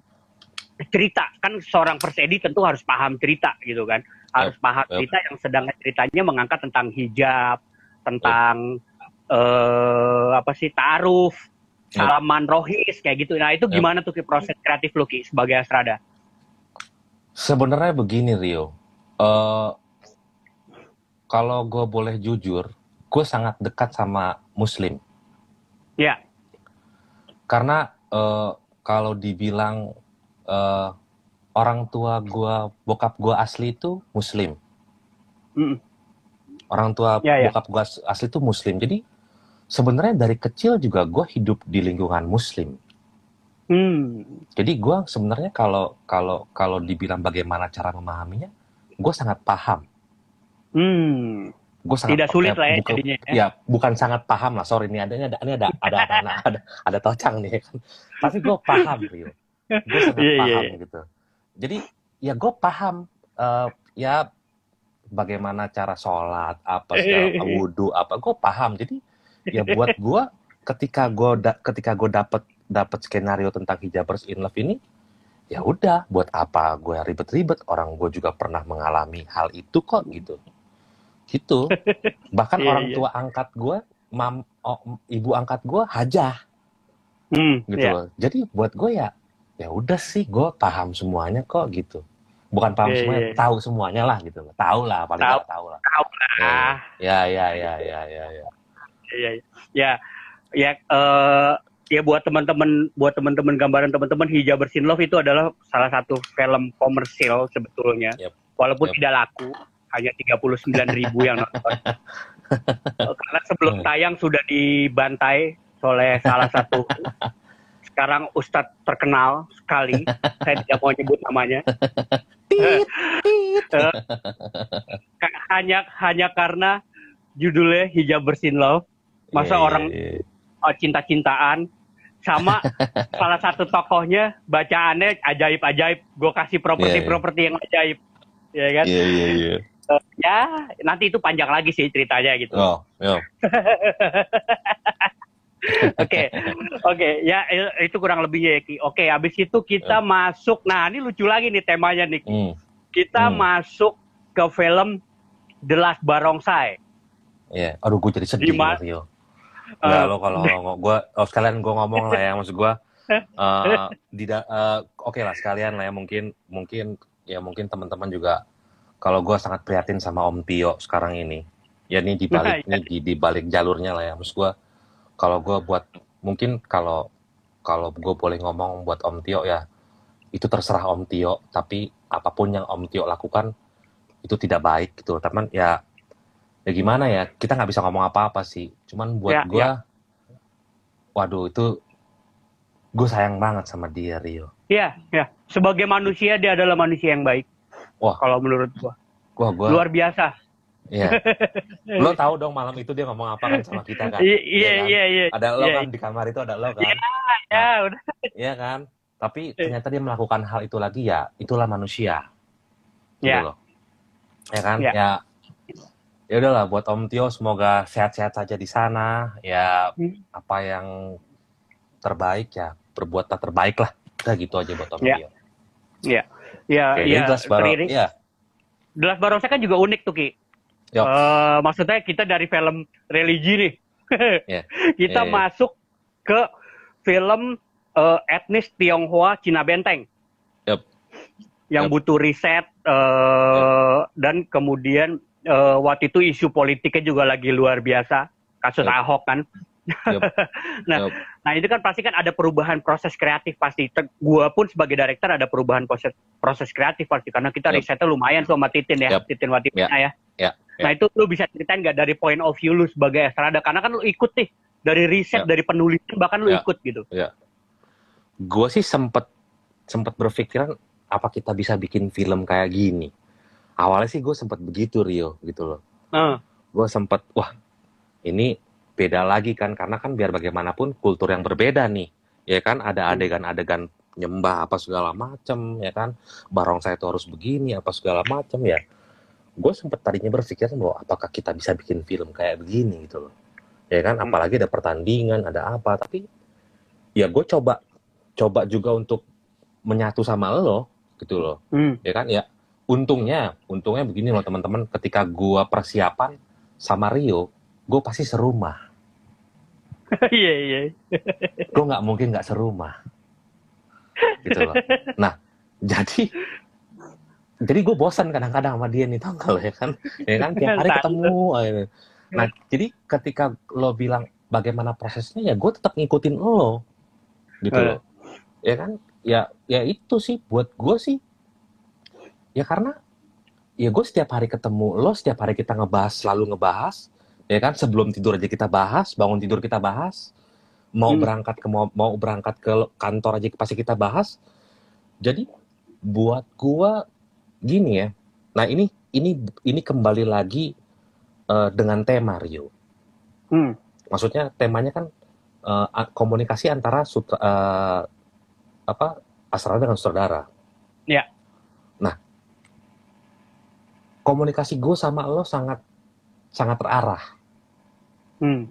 cerita? Kan seorang persedi tentu harus paham cerita gitu kan. Harus paham yap. cerita yang sedang ceritanya mengangkat tentang hijab tentang eh apa sih taaruf Yap. salaman rohis kayak gitu. Nah itu gimana tuh Ki, proses kreatif lu Ki sebagai astrada? Sebenarnya begini Rio, Eh kalau gue boleh jujur, gue sangat dekat sama Muslim. ya Karena eh, kalau dibilang eh, orang tua gue, bokap gue asli itu Muslim. Mm. orang tua Ya, ya. bokap gue asli tuh muslim jadi sebenarnya dari kecil juga gue hidup di lingkungan muslim Hmm. jadi gue sebenarnya kalau kalau kalau dibilang bagaimana cara memahaminya gue sangat paham Hmm. Gue sangat Tidak sulit lah ya bukan- jadinya. ya. ya bukan sangat paham lah sorry ini ada ini ada ini ada (laughs) ada ada ada, ada, ada tocang nih kan tapi gue paham Rio gue sangat Iya, iya, paham iya. gitu jadi ya gue paham eh, ya bagaimana cara sholat apa segala (laughs) wudhu apa gue paham jadi ya buat gue ketika gue da- ketika gue dapet dapet skenario tentang hijabers in love ini ya udah buat apa gue ribet-ribet orang gue juga pernah mengalami hal itu kok gitu gitu bahkan Iya, orang iya. tua angkat gue mam oh, ibu angkat gue hajah Hmm. gitu ya. loh jadi buat gue ya ya udah sih gue paham semuanya kok gitu bukan paham Iya, semuanya iya. tahu semuanya lah gitu loh tahu lah paling Tahu. tahu lah Tahu lah. ya ya ya ya ya ya Iya, iya. ya, ya, eh, ya buat teman-teman, buat teman-teman gambaran teman-teman hijab bersin love itu adalah salah satu film komersil sebetulnya, Yep. walaupun Yep. tidak laku, hanya 39 ribu yang nonton. Eh, (laughs) Karena sebelum tayang sudah dibantai oleh salah satu. Sekarang ustadz terkenal sekali, saya tidak mau nyebut namanya. Eh, hanya hanya karena judulnya hijab bersin love. Masa Iya, orang- iya, iya. oh, cinta-cintaan. Sama (laughs) salah satu tokohnya bacaannya ajaib-ajaib. Gue kasih properti-properti yang ajaib. Ya kan? Iya iya iya Eh, ya nanti itu panjang lagi sih ceritanya gitu oh (laughs) oke oke ya i- itu kurang lebihnya ya Ki oke habis itu kita masuk nah ini lucu lagi nih temanya nih Ki. hmm. kita Hmm. masuk ke film The Last Barongsai Iya, aduh gue jadi sedih Di ma- Rio. Enggak lo kalau gue oh, sekalian gue ngomong lah ya maksud gue (laughs) di da- eh, oke lah sekalian lah ya mungkin mungkin ya mungkin teman-teman juga kalau gue sangat prihatin sama Om Tio sekarang ini. Ya ini di balik Nah, ini di, di balik jalurnya lah ya. Maksud gue kalau gue buat mungkin kalau kalau gue boleh ngomong buat Om Tio ya itu terserah Om Tio. Tapi apa pun yang Om Tio lakukan itu tidak baik gitu teman ya ya gimana ya kita nggak bisa ngomong apa-apa sih. Cuman buat Ya, gue waduh itu gue sayang banget sama dia Rio. Iya, ya. Sebagai manusia dia adalah manusia yang baik. Wah. kalau menurut gua. gua gua Luar biasa. Iya. (laughs) Lo tahu dong malam itu dia ngomong apa kan sama kita kan? Iya, Iya kan? iya, iya. Ada lo Iya, kan di kamar itu ada lo kan? Ya, udah. Iya kan? Tapi ternyata dia melakukan hal itu lagi ya, itulah manusia. Gitu Ya. loh. Ya kan? Ya. Ya. Ya udahlah buat Om Tio semoga sehat-sehat saja di sana. Ya Hmm. apa yang terbaik ya berbuatlah terbaik lah. Udah gitu aja buat Om. Tio. Ya, ya, Oke, ya. Iya. The Last Barongsai kan juga unik tuh, Ki. Eh, maksudnya kita dari film religi nih. Iya. (laughs) kita Iya, iya. masuk ke film eh, etnis Tionghoa Cina Benteng. Yup. Yang Yup. butuh riset eh, dan kemudian eh, waktu itu isu politiknya juga lagi luar biasa. Kasus Yup. Ahok kan. (laughs) Nah, Yup. nah itu kan pasti kan ada perubahan proses kreatif pasti. Gua pun sebagai director ada perubahan proses proses kreatif pasti karena kita Yup. risetnya lumayan sama Titin ya, Yup. Titin Watimena ya. Ya, Nah itu lu bisa ceritain nggak dari point of view lu sebagai estrada? Karena kan lu ikut nih dari riset, Yup. dari penulisan bahkan lu Ya. ikut gitu. gue sih sempet sempet berpikiran apa kita bisa bikin film kayak gini awalnya sih gue sempet begitu Rio gitu loh Nah, gue sempet wah ini beda lagi kan karena kan biar bagaimanapun kultur yang berbeda nih ya kan? Ada Hmm. adegan-adegan nyembah apa segala macem ya kan? Barongsai itu harus begini apa segala macem ya. Gue sempet tadinya berpikir bahwa apakah kita bisa bikin film kayak begini gitu loh? Ya kan? Hmm. apalagi ada pertandingan ada apa tapi ya gue coba coba juga untuk menyatu sama lo gitu loh. Hmm. ya kan? Ya untungnya untungnya begini loh teman-teman ketika gua persiapan sama Rio gue pasti serumah (laughs) Iya iya. gue nggak mungkin nggak serumah. Gitu loh. Nah jadi jadi gue bosan kadang-kadang sama dia nih lo ya kan? Ya kan tiap hari ketemu aja. nah jadi ketika lo bilang bagaimana prosesnya ya gue tetap ngikutin lo. Gitu Eh. loh. Ya kan? Ya ya itu sih buat gue sih. Ya karena ya gue setiap hari ketemu lo setiap hari kita ngebahas selalu ngebahas ya kan sebelum tidur aja kita bahas bangun tidur kita bahas mau Hmm. berangkat ke mau, mau berangkat ke kantor aja pasti kita bahas jadi buat gua gini ya nah ini ini ini kembali lagi eh, dengan tema Rio Hmm. maksudnya temanya kan a- komunikasi antara sutra, eh, apa asrama dengan saudara. Ya. Nah, komunikasi gue sama lo sangat sangat terarah. Hmm.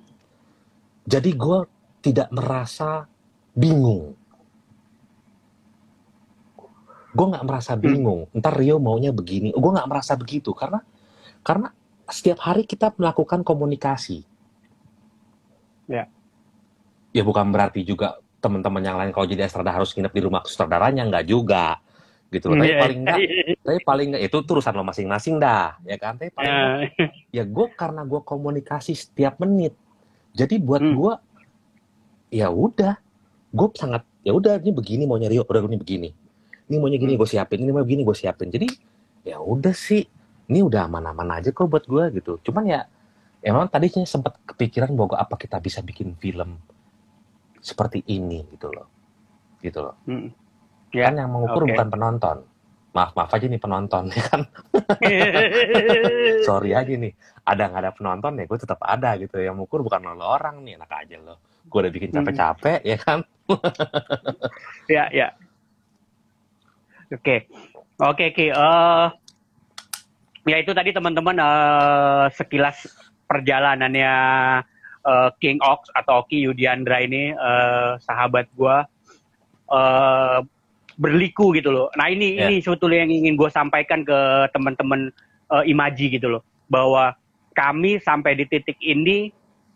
Jadi gue tidak merasa bingung. Gue nggak merasa bingung. Ntar Rio maunya begini. Gue nggak merasa begitu karena karena setiap hari kita melakukan komunikasi. Ya. Ya bukan berarti juga teman-teman yang lain kalau jadi estrada harus nginep di rumah saudaranya nggak juga gitu loh. Tapi Iya, paling nggak, iya. tapi paling nggak itu turusan lo masing-masing dah, ya kan? Tapi paling nggak, Eh, ya gue karena gue komunikasi setiap menit jadi buat Hmm. gue ya udah gue sangat ya udah ini begini maunya Rio udah ini begini ini maunya gini Hmm. gue siapin ini mau begini gue siapin jadi ya udah sih ini udah aman-aman aja kok buat gue gitu cuman ya emang tadinya sempat kepikiran bahwa apa kita bisa bikin film seperti ini gitu loh gitu loh hmm. Ya, kan yang mengukur oke. bukan penonton maaf maaf aja nih penonton ya kan (laughs) sorry aja nih ada nggak ada penonton ya gue tetap ada gitu yang mengukur bukan lo orang nih enak aja lo gue udah bikin capek-capek ya kan (laughs) ya, ya. Oke. Oke, Ki. Eh, ya itu tadi teman-teman eh, sekilas perjalanannya eh, King Ox atau Oki Yudiandra ini eh, sahabat gua eh, berliku gitu loh. Nah, ini Ya. ini sebetulnya yang ingin gue sampaikan ke teman-teman eh, Imaji gitu loh. Bahwa kami sampai di titik ini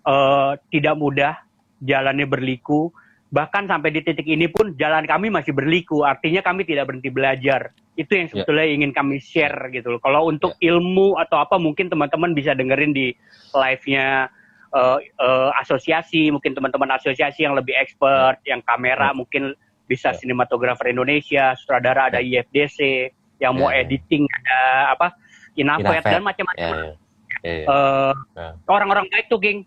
eh, tidak mudah, jalannya berliku, bahkan sampai di titik ini pun jalan kami masih berliku artinya kami tidak berhenti belajar itu yang sebetulnya ingin kami share gitu loh kalau untuk ilmu atau apa mungkin teman-teman bisa dengerin di live-nya eh, eh, asosiasi mungkin teman-teman asosiasi yang lebih expert yang kamera Ya. mungkin bisa Ya. sinematografer Indonesia sutradara ada IFDC yang mau Ya. editing ada apa Inafet dan macam-macam. Ya, ya, ya, ya. Eh, Ya. orang-orang baik tuh King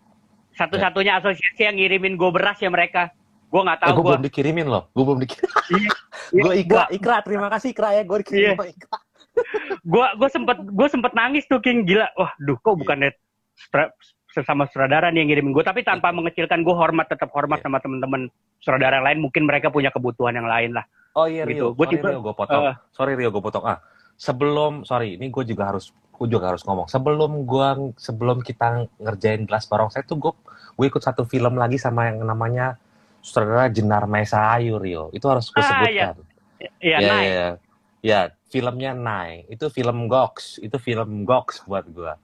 satu-satunya asosiasi yang ngirimin gue beras ya mereka. Gue nggak Eh, tahu gue gue belum dikirimin loh. Gue belum dikirim Iya, (laughs) gue ikra gua- ikra terima kasih ikra ya. Gue dikirim Iya. sama ikra. (laughs) Gua gua sempet gua sempet nangis tuh King gila. Wah duh kok bukannya stra- sesama saudara nih yang ngirimin gue tapi tanpa mengecilkan gue hormat tetap hormat Iya. sama teman-teman saudara yang lain. Mungkin mereka punya kebutuhan yang lain lah. Oh iya Gitu. Rio. Gua sorry tiba- Rio gue potong. Eh. sorry Rio gue potong. Ah sebelum sorry ini gue juga harus gue juga harus ngomong. Sebelum gue sebelum kita ngerjain gelas barongsai tuh gue gue ikut satu film lagi sama yang namanya sutradara Jenar Mesa Ayu Rio. Itu harus gue Ah, sebutkan. Iya ya, naik ya, ya, filmnya Nai. Itu film Gox. Itu film Gox buat gua.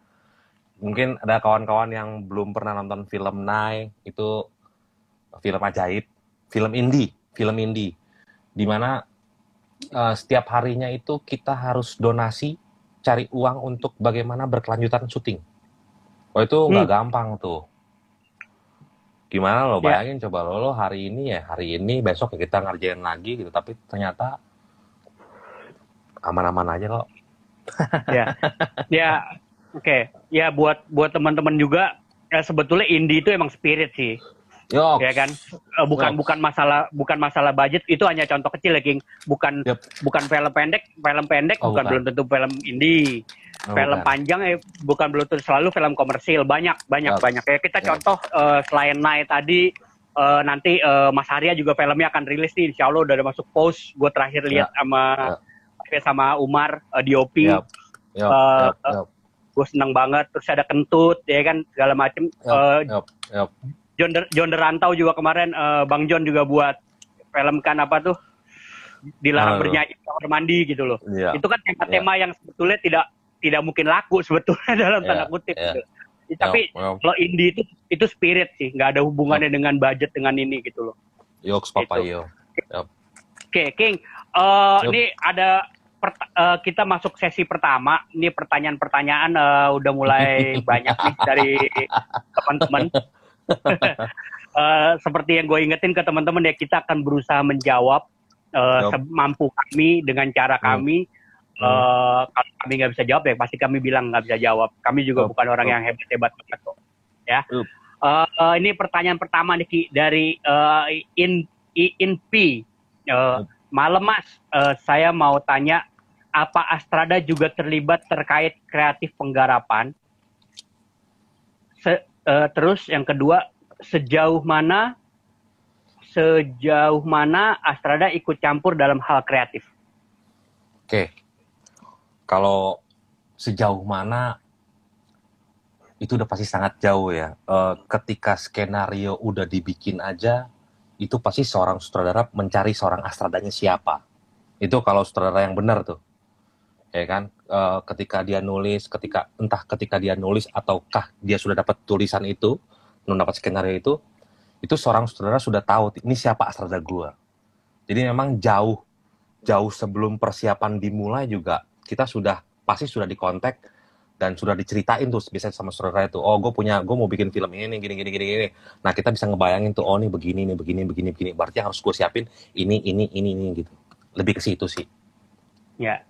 Mungkin ada kawan-kawan yang belum pernah nonton film Nai. Itu film ajaib, film indie, film indie. Di mana eh, setiap harinya itu kita harus donasi, cari uang untuk bagaimana berkelanjutan syuting. Oh itu nggak gampang tuh. Gimana lo Ya. bayangin coba lo, lo hari ini ya hari ini besok ya kita ngerjain lagi gitu tapi ternyata aman-aman aja kok. ya oke ya buat buat teman-teman juga ya sebetulnya indie itu emang spirit sih Yo, ya kan Eh, bukan Yo. bukan masalah bukan masalah budget itu hanya contoh kecil ya King bukan Yep. bukan film pendek film pendek Oh, bukan, bukan. belum tentu film indie Oh, film bukan. panjang eh bukan belum tentu selalu film komersil banyak banyak Ya. banyak kayak kita Ya. contoh eh, selain Night tadi eh, nanti eh, Mas Arya juga filmnya akan rilis nih Insya Allah udah ada masuk post gue terakhir lihat sama sama Umar eh, DOP Yap. Yap, Eh, yap, yap, gue seneng banget terus ada kentut ya kan segala macem yap, Eh, yap, yap. John Der- John Derantau juga kemarin eh, Bang John juga buat film kan apa tuh dilarang Halo. bernyanyi di kamar mandi gitu loh Iya. itu kan tema-tema yang sebetulnya tidak tidak mungkin laku sebetulnya (laughs) dalam Iya, tanda kutip iya. gitu. tapi Yap, yap. kalau indie itu itu spirit sih nggak ada hubungannya dengan budget dengan ini gitu loh Yoks Papayo. oke King eh, Yup. ini ada pert- eh, kita masuk sesi pertama ini pertanyaan-pertanyaan eh, udah mulai banyak nih dari teman-teman (laughs) Eh, seperti yang gue ingetin ke teman-teman ya kita akan berusaha menjawab eh, Yup. semampu kami dengan cara Hmm. kami Uh, kalau kami nggak bisa jawab ya pasti kami bilang nggak bisa jawab. Kami juga oh, bukan orang oh. yang hebat-hebat banget kok. Ya. Uh. Uh, ini pertanyaan pertama nih Ki, dari uh, in in P. Uh, malam Mas, uh, saya mau tanya apa Astrada juga terlibat terkait kreatif penggarapan? Se, uh, terus yang kedua, sejauh mana sejauh mana Astrada ikut campur dalam hal kreatif? Oke, kalau sejauh mana itu udah pasti sangat jauh ya. E, ketika skenario udah dibikin aja, itu pasti seorang sutradara mencari seorang Astradanya siapa. Itu kalau sutradara yang benar tuh, ya kan? E, ketika dia nulis, ketika entah ketika dia nulis ataukah dia sudah dapat tulisan itu, belum dapat skenario itu, itu seorang saudara sudah tahu ini siapa asrada gue. Jadi memang jauh jauh sebelum persiapan dimulai juga kita sudah pasti sudah dikontak dan sudah diceritain tuh biasanya sama saudara itu oh gue punya gue mau bikin film ini nih gini gini gini gini. Nah kita bisa ngebayangin tuh oh nih begini nih begini begini begini. Berarti harus gue siapin ini ini ini ini gitu. Lebih ke situ sih. Ya.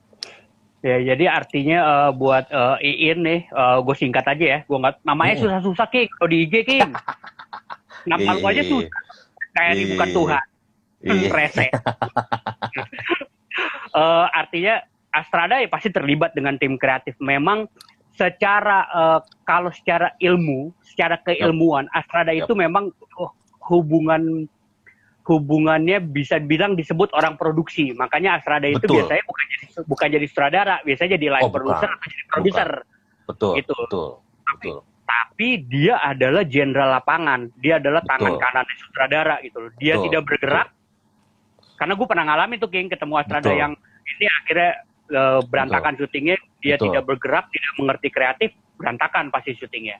Ya jadi artinya uh, buat uh, Iin nih uh, gue singkat aja ya. Gue nggak namanya hmm. susah-susah king kalau di IG king (laughs) Nama lu aja tuh kayak ini bukan Tuhan. Rese. uh, (laughs) artinya Astrada ya pasti terlibat dengan tim kreatif. Memang secara uh, kalau secara ilmu, secara keilmuan, yep. Astrada yep. itu memang oh, hubungan hubungannya bisa bilang disebut orang produksi. Makanya Astrada itu betul. biasanya bukan jadi bukan jadi sutradara, biasanya jadi line oh, producer atau jadi produser. Betul. Itu. Betul. Tapi betul tapi dia adalah jenderal lapangan, dia adalah Betul. tangan kanan sutradara gitu loh. Dia Betul. tidak bergerak Betul. karena gue pernah ngalamin tuh King ketemu Astrada Betul. yang ini akhirnya uh, berantakan Betul. syutingnya, dia Betul. tidak bergerak, tidak mengerti kreatif, berantakan pasti syutingnya.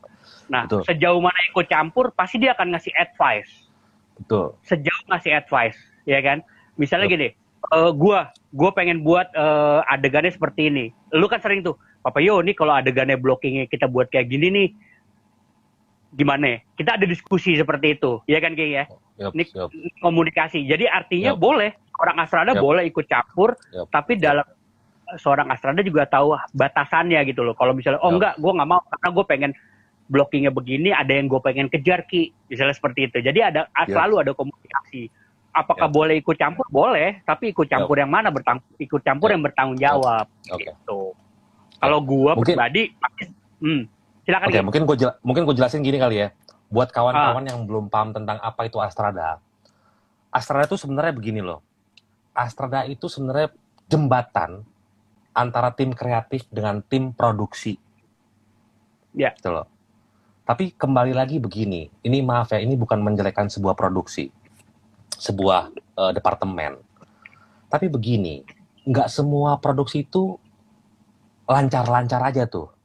Nah, Betul. sejauh mana ikut campur pasti dia akan ngasih advice. Betul. Sejauh ngasih advice, ya kan? Misalnya Betul. gini, uh, gua gua pengen buat uh, adegannya seperti ini. Lu kan sering tuh, Papa Yo, nih kalau adegannya blockingnya kita buat kayak gini nih, gimana? Kita ada diskusi seperti itu, ya kan kayak ya? Yep, Ini yep. komunikasi. Jadi artinya yep. boleh orang Astrada yep. boleh ikut campur, yep. tapi dalam seorang Astrada juga tahu batasannya gitu loh. Kalau misalnya oh enggak, gue nggak mau karena gue pengen blockingnya begini, ada yang gue pengen kejar ki, misalnya seperti itu. Jadi ada yep. selalu ada komunikasi. Apakah yep. boleh ikut campur? Boleh, tapi ikut campur yep. yang mana? Bertang ikut campur yep. yang bertanggung jawab. Okay. Gitu. Kalau gue pribadi, hmm, Silakan. Oke, okay, mungkin gue mungkin gue jelasin gini kali ya. Buat kawan-kawan ah. yang belum paham tentang apa itu Astrada. Astrada itu sebenarnya begini loh. Astrada itu sebenarnya jembatan antara tim kreatif dengan tim produksi. Ya. Gitu loh. Tapi kembali lagi begini, ini maaf ya, ini bukan menjelekkan sebuah produksi, sebuah uh, departemen. Tapi begini, nggak semua produksi itu lancar-lancar aja tuh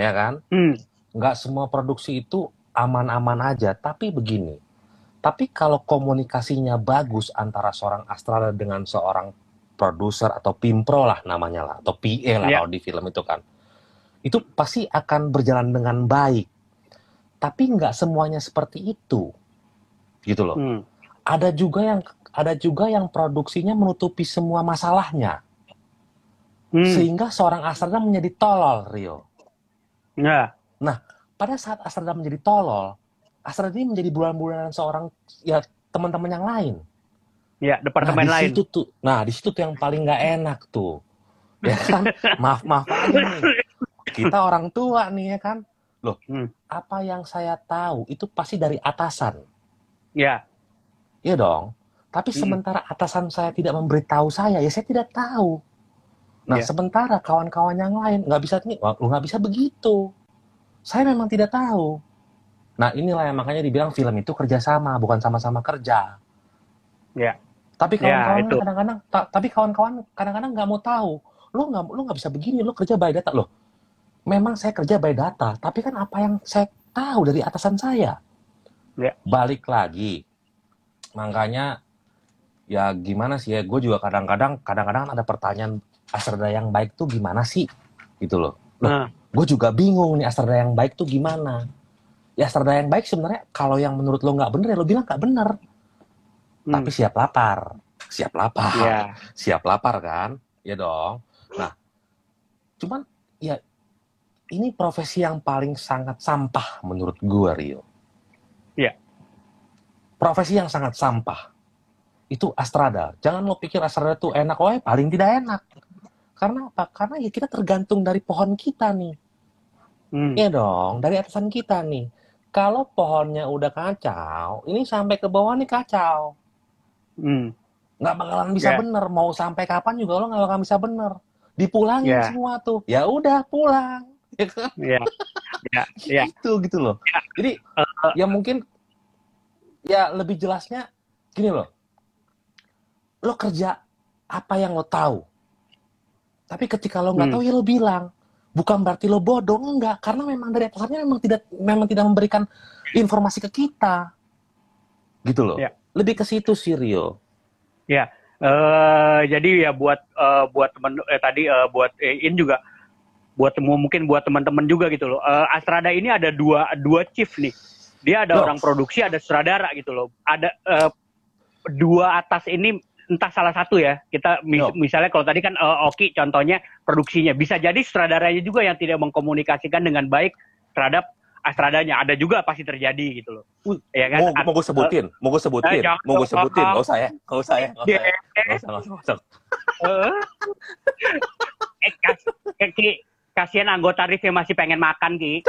ya kan? Hmm. Nggak semua produksi itu aman-aman aja, tapi begini. Tapi kalau komunikasinya bagus antara seorang Astrada dengan seorang produser atau pimpro lah namanya lah, atau PA lah yeah. kalau di film itu kan, itu pasti akan berjalan dengan baik. Tapi nggak semuanya seperti itu, gitu loh. Hmm. Ada juga yang ada juga yang produksinya menutupi semua masalahnya, hmm. sehingga seorang Astrada menjadi tolol Rio. Ya. Nah, pada saat Astrada menjadi tolol, Astrada ini menjadi bulan-bulanan seorang ya teman-teman yang lain. Ya, departemen nah, lain. Situ tuh, nah, di situ tuh yang paling nggak enak tuh. Ya kan? (laughs) maaf, maaf aja nih. Kita orang tua nih ya kan. Loh, hmm. apa yang saya tahu itu pasti dari atasan. Ya. Iya dong. Tapi hmm. sementara atasan saya tidak memberitahu saya, ya saya tidak tahu. Nah, yeah. sementara kawan-kawan yang lain nggak bisa nih, lu nggak bisa begitu. Saya memang tidak tahu. Nah, inilah yang makanya dibilang film itu kerjasama, bukan sama-sama kerja. Ya. Tapi kawan-kawan yeah, kadang-kadang, ta tapi kawan-kawan kadang-kadang nggak mau tahu. Lu nggak, lu nggak bisa begini, lu kerja by data loh. Memang saya kerja by data, tapi kan apa yang saya tahu dari atasan saya. Yeah. Balik lagi, makanya ya gimana sih ya, gue juga kadang-kadang kadang-kadang ada pertanyaan Astrada yang baik tuh gimana sih? Gitu loh. loh nah. Gue juga bingung nih Astrada yang baik tuh gimana. Ya Astrada yang baik sebenarnya kalau yang menurut lo nggak bener ya lo bilang nggak bener. Hmm. Tapi siap lapar. Siap lapar. Yeah. Siap lapar kan? ya dong. Nah, cuman ya ini profesi yang paling sangat sampah menurut gue Rio. Iya. Profesi yang sangat sampah itu Astrada. Jangan lo pikir Astrada tuh enak, oh paling tidak enak. Karena apa? Karena ya kita tergantung dari pohon kita nih. Hmm. Iya dong, dari atasan kita nih. Kalau pohonnya udah kacau, ini sampai ke bawah nih kacau. Hmm. Nggak bakalan bisa Ya. bener. Mau sampai kapan juga lo nggak bakalan bisa bener. Dipulangin Ya. semua tuh. Ya udah pulang. Ya kan? Iya. Ya, (laughs) ya. Gitu gitu loh. Jadi Eh, ya mungkin ya lebih jelasnya gini loh. Lo kerja apa yang lo tahu. Tapi ketika lo nggak Hmm. tahu ya lo bilang. Bukan berarti lo bodoh enggak, karena memang dari atasannya memang tidak memang tidak memberikan informasi ke kita. Gitu loh. Ya. Lebih ke situ sih Rio. Eh, jadi ya buat eh, buat temen eh, tadi eh, buat eh, ini juga buat mungkin buat teman-teman juga gitu loh. Eh, Astrada ini ada dua dua chief nih. Dia ada Oh. orang produksi, ada sutradara gitu loh. Ada eh, dua atas ini entah salah satu ya. Kita mis- Oh. misalnya kalau tadi kan eh, Oki contohnya produksinya bisa jadi sutradaranya juga yang tidak mengkomunikasikan dengan baik terhadap Astradanya. Ada juga pasti terjadi gitu loh. Wih, Ya kan? Mau, mau gue sebutin, mau gue sebutin, Eh, jangan mau gue sebutin. Nggak usah ya, nggak usah ya, nggak usah ya. Nggak usah. Eh. (laughs) eh, kas, eh, Ki, kasihan anggota RIF yang masih pengen makan, Ki.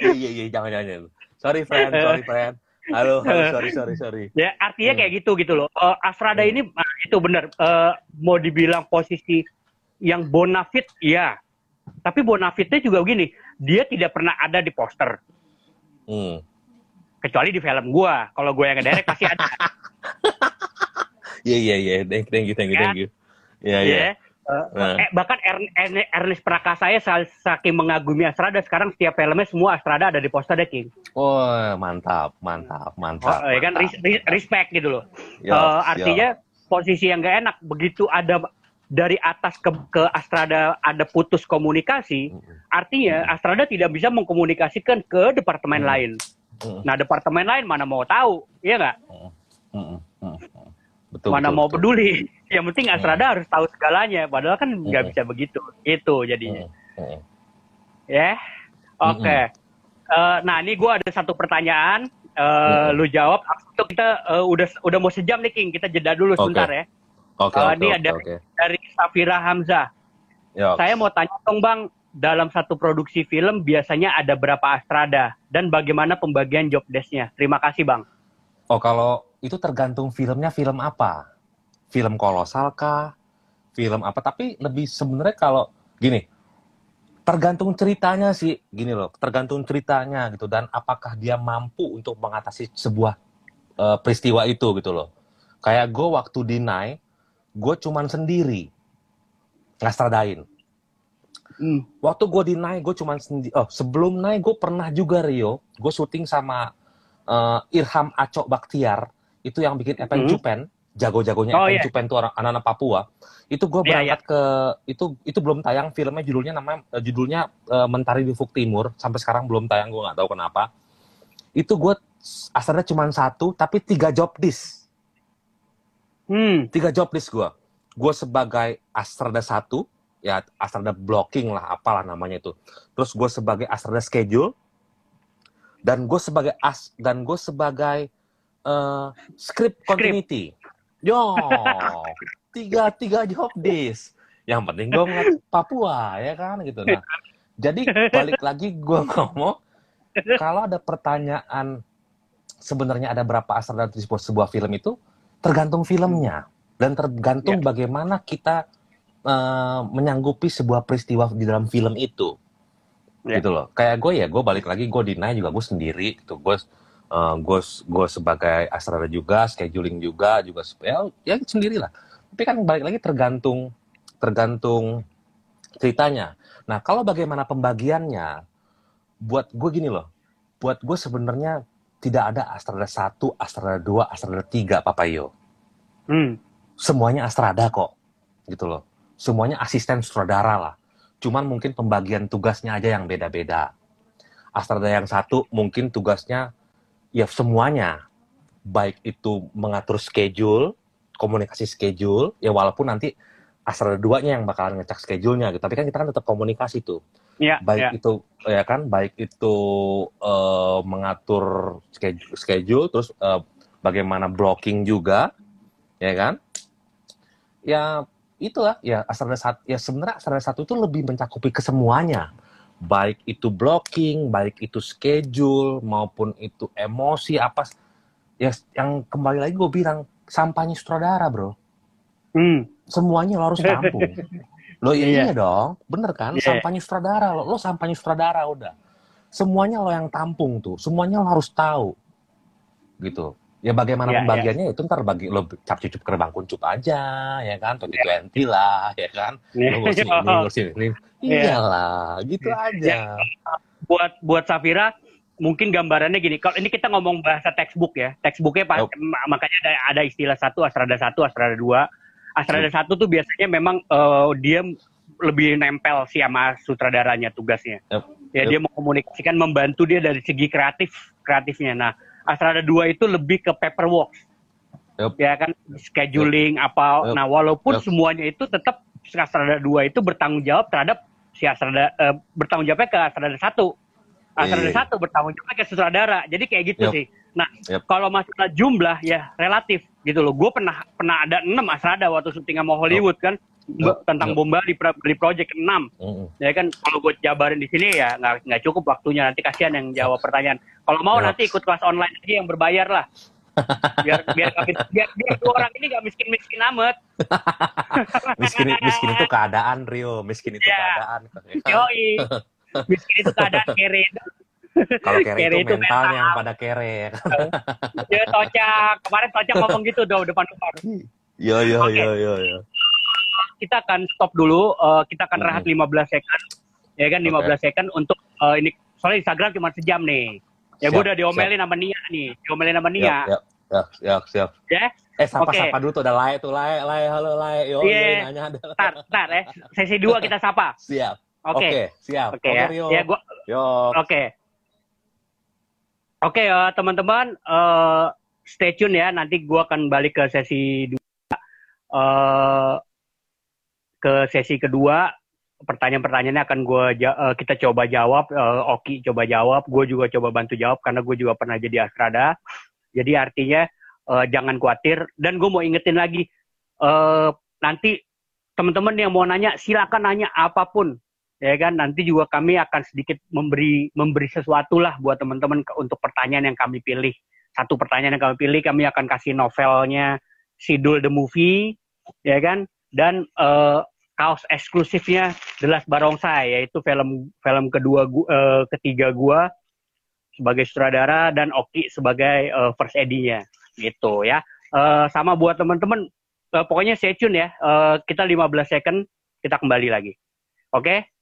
Iya, iya, iya, jangan, jangan. Sorry, friend, sorry, friend. Halo, halo, sorry, sorry, sorry. Ya, artinya Hmm. kayak gitu gitu loh. Eh, Astrada Hmm. ini ah, itu benar Eh, mau dibilang posisi yang bonafit, ya. Tapi bonafitnya juga begini, dia tidak pernah ada di poster. Hmm. Kecuali di film gua. Kalau gua yang ngedirect pasti ada. Iya, iya, iya. Thank, thank you, thank you, thank you. Iya, iya. ya. Eh, Nah. eh, bahkan Ern- Ern- Ernest Prakasa saya sa- saking mengagumi Astrada sekarang setiap filmnya semua Astrada ada di poster deh King. Oh, mantap, mantap, Oh, mantap. ya kan mantap. res- res- respect gitu loh. Yo, Eh, artinya posisi yang gak enak begitu ada dari atas ke, ke Astrada ada putus komunikasi, artinya Astrada tidak bisa mengkomunikasikan ke departemen Hmm. lain. Nah departemen lain mana mau tahu, iya nggak? Betul, mana betul, mau betul. peduli? (laughs) Yang penting Astrada harus tahu segalanya, padahal kan nggak bisa begitu, itu jadinya. Ya, oke. Eh, nah ini gue ada satu pertanyaan, Hmm. lu jawab. Itu kita eh, udah udah mau sejam nih King, kita jeda dulu Oke. sebentar ya. Oke, Eh, oke, ini oke, ada oke. dari Safira Hamzah. Yo. Saya mau tanya dong Bang, dalam satu produksi film biasanya ada berapa Astrada dan bagaimana pembagian job desk-nya? Terima kasih Bang. Oh, kalau itu tergantung filmnya film apa. Film kolosal kah? Film apa? Tapi lebih sebenarnya kalau gini, tergantung ceritanya sih, gini loh, tergantung ceritanya gitu dan apakah dia mampu untuk mengatasi sebuah eh, peristiwa itu gitu loh. Kayak gue waktu di Nai, gue cuman sendiri ngastradain. Hmm. Waktu gue di Nai, gue cuman sendiri. Oh, sebelum Nai, gue pernah juga Rio, gue syuting sama eh, Irham Acok Baktiar, itu yang bikin Epen Hmm. Cupen, jago-jagonya Oh, Epen iya. Cupen tuh orang anak-anak Papua. Itu gue Iya, berangkat ke itu itu belum tayang filmnya judulnya namanya eh, judulnya eh, Mentari di Ufuk Timur sampai sekarang belum tayang gue nggak tahu kenapa. Itu gue asalnya cuma satu tapi tiga job disk Hmm. tiga job list gue. Gue sebagai Astrada satu, ya Astrada blocking lah, apalah namanya itu. Terus gue sebagai Astrada schedule, dan gue sebagai as dan gue sebagai eh, script continuity. Yo, tiga tiga job list. Yang penting gue ngeliat Papua ya kan gitu. Nah, jadi balik lagi gue ngomong, kalau ada pertanyaan sebenarnya ada berapa Astrada di sebuah film itu tergantung filmnya dan tergantung bagaimana kita eh, menyanggupi sebuah peristiwa di dalam film itu. Ya. gitu loh. Kayak gue ya gue balik lagi gue deny juga gue sendiri gitu. Gue eh, gue gue sebagai Astrada juga scheduling juga juga ya, ya sendiri lah. Tapi kan balik lagi tergantung tergantung ceritanya. Nah kalau bagaimana pembagiannya buat gue gini loh. Buat gue sebenarnya tidak ada Astrada 1, Astrada 2, Astrada 3, Papayo. Hmm. Semuanya Astrada kok. Gitu loh. Semuanya asisten sutradara lah. Cuman mungkin pembagian tugasnya aja yang beda-beda. Astrada yang satu mungkin tugasnya ya semuanya. Baik itu mengatur schedule, komunikasi schedule, ya walaupun nanti Astra duanya yang bakalan ngecek schedule-nya gitu. Tapi kan kita kan tetap komunikasi tuh. Iya. Baik ya. itu ya kan, baik itu uh, mengatur schedule, schedule terus uh, bagaimana blocking juga, ya kan? Ya itulah ya Astra satu ya sebenarnya Astra satu itu lebih mencakupi kesemuanya. Baik itu blocking, baik itu schedule maupun itu emosi apa ya yang kembali lagi gue bilang sampahnya sutradara, Bro. Hmm. Semuanya lo harus tampung. (laughs) Lo ya Iya. iya dong, bener kan? Iya. Sampahnya sutradara, lo, lo sampahnya sutradara udah. Semuanya lo yang tampung tuh, semuanya lo harus talu, gitu. Ya bagaimana Iya, pembagiannya itu ntar bagi lo cap cucup kerbang kuncup aja, ya kan? Twenty lah, ya kan? Lo ngurusin ini, (laughs) ngurusin ini. Iya. Iyalah, gitu aja. buat buat Safira mungkin gambarannya gini kalau ini kita ngomong bahasa textbook ya textbooknya pas, Yup. ma- makanya ada ada istilah satu astrada satu astrada dua astrada satu tuh biasanya memang eh, dia lebih nempel sih sama sutradaranya tugasnya Yup. ya Yup. dia mengkomunikasikan membantu dia dari segi kreatif kreatifnya nah astrada dua itu lebih ke paperwork Yup. ya kan scheduling apa Yup. nah walaupun Yup. semuanya itu tetap astrada dua itu bertanggung jawab terhadap si astrada eh, bertanggung jawabnya ke astrada satu astrada Iya. satu bertanggung jawabnya ke sutradara jadi kayak gitu Yup. sih nah Yup. kalau masalah jumlah ya relatif gitu loh gue pernah pernah ada enam astrada waktu syuting sama Hollywood kan Yup. tentang Yup. bom Bali pro- di project enam Mm-mm. ya kan kalau gue jabarin di sini ya nggak nggak cukup waktunya nanti kasihan yang jawab pertanyaan kalau mau Yup. nanti ikut kelas online aja yang berbayar lah biar biar biar, biar dua orang ini nggak miskin miskin amat (laughs) Miskin, miskin itu keadaan, Rio. Miskin itu Iya. keadaan. yoi miskin itu keadaan kere Kalau kere, Kere itu itu mental mental. yang pada kere. ya kan? ya tocak kemarin tocak ngomong gitu tuh depan depan Yo yo Oke. yo yo yo. kita akan stop dulu eh, kita akan rehat 15 second ya kan 15 second untuk eh, ini soalnya Instagram cuma sejam nih ya gue Siap, udah diomelin sama Nia nih diomelin sama Nia Siap, siap, siap, siap, siap. ya Eh, sapa Oke. sapa dulu tuh udah lae tuh lae lae halo lae yo Iya. yo nanya ada. Ntar, ntar ya. Sesi dua kita sapa. Siap. Oke. Oke, siap. Oke ya. Rio. Ya gua Yo. oke. Oke eh, teman-teman eh, stay tune ya. Nanti gua akan balik ke sesi dua. Eh, ke sesi kedua pertanyaan-pertanyaannya akan ja- eh, kita coba jawab. Eh, Oki coba jawab. Gue juga coba bantu jawab karena gue juga pernah jadi astrada. Jadi artinya eh, jangan khawatir. Dan gue mau ingetin lagi eh, nanti teman-teman yang mau nanya silakan nanya apa pun ya kan? Nanti juga kami akan sedikit memberi memberi sesuatu lah buat teman-teman untuk pertanyaan yang kami pilih. Satu pertanyaan yang kami pilih kami akan kasih novelnya Sidul the Movie ya kan? Dan eh, kaos eksklusifnya The Last Barongsai yaitu film film kedua eh, ketiga gua sebagai sutradara dan Oki sebagai eh, first edinya. Gitu ya. Eh, sama buat teman-teman eh, pokoknya stay tune ya. Eh, kita 15 second kita kembali lagi. Oke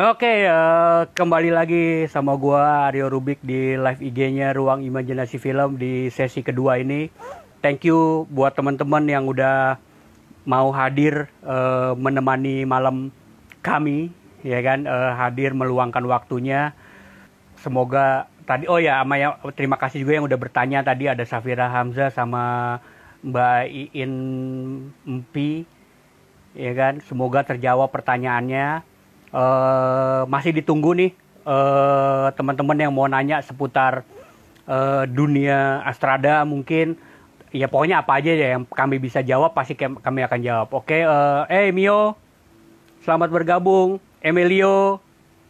Oke, eh, kembali lagi sama gua Aryo Rubik di live IG-nya Ruang Imajinasi Film di sesi kedua ini. Thank you buat teman-teman yang udah mau hadir eh, menemani malam kami, ya kan, eh, hadir meluangkan waktunya. Semoga tadi oh ya sama yang terima kasih juga yang udah bertanya tadi ada Safira Hamzah sama Mbak Iin Empi ya kan semoga terjawab pertanyaannya Eh, masih ditunggu nih eh, teman-teman yang mau nanya seputar eh, dunia astrada mungkin. Ya pokoknya apa aja ya yang kami bisa jawab pasti kami akan jawab. Oke eh eh Mio selamat bergabung. Emilio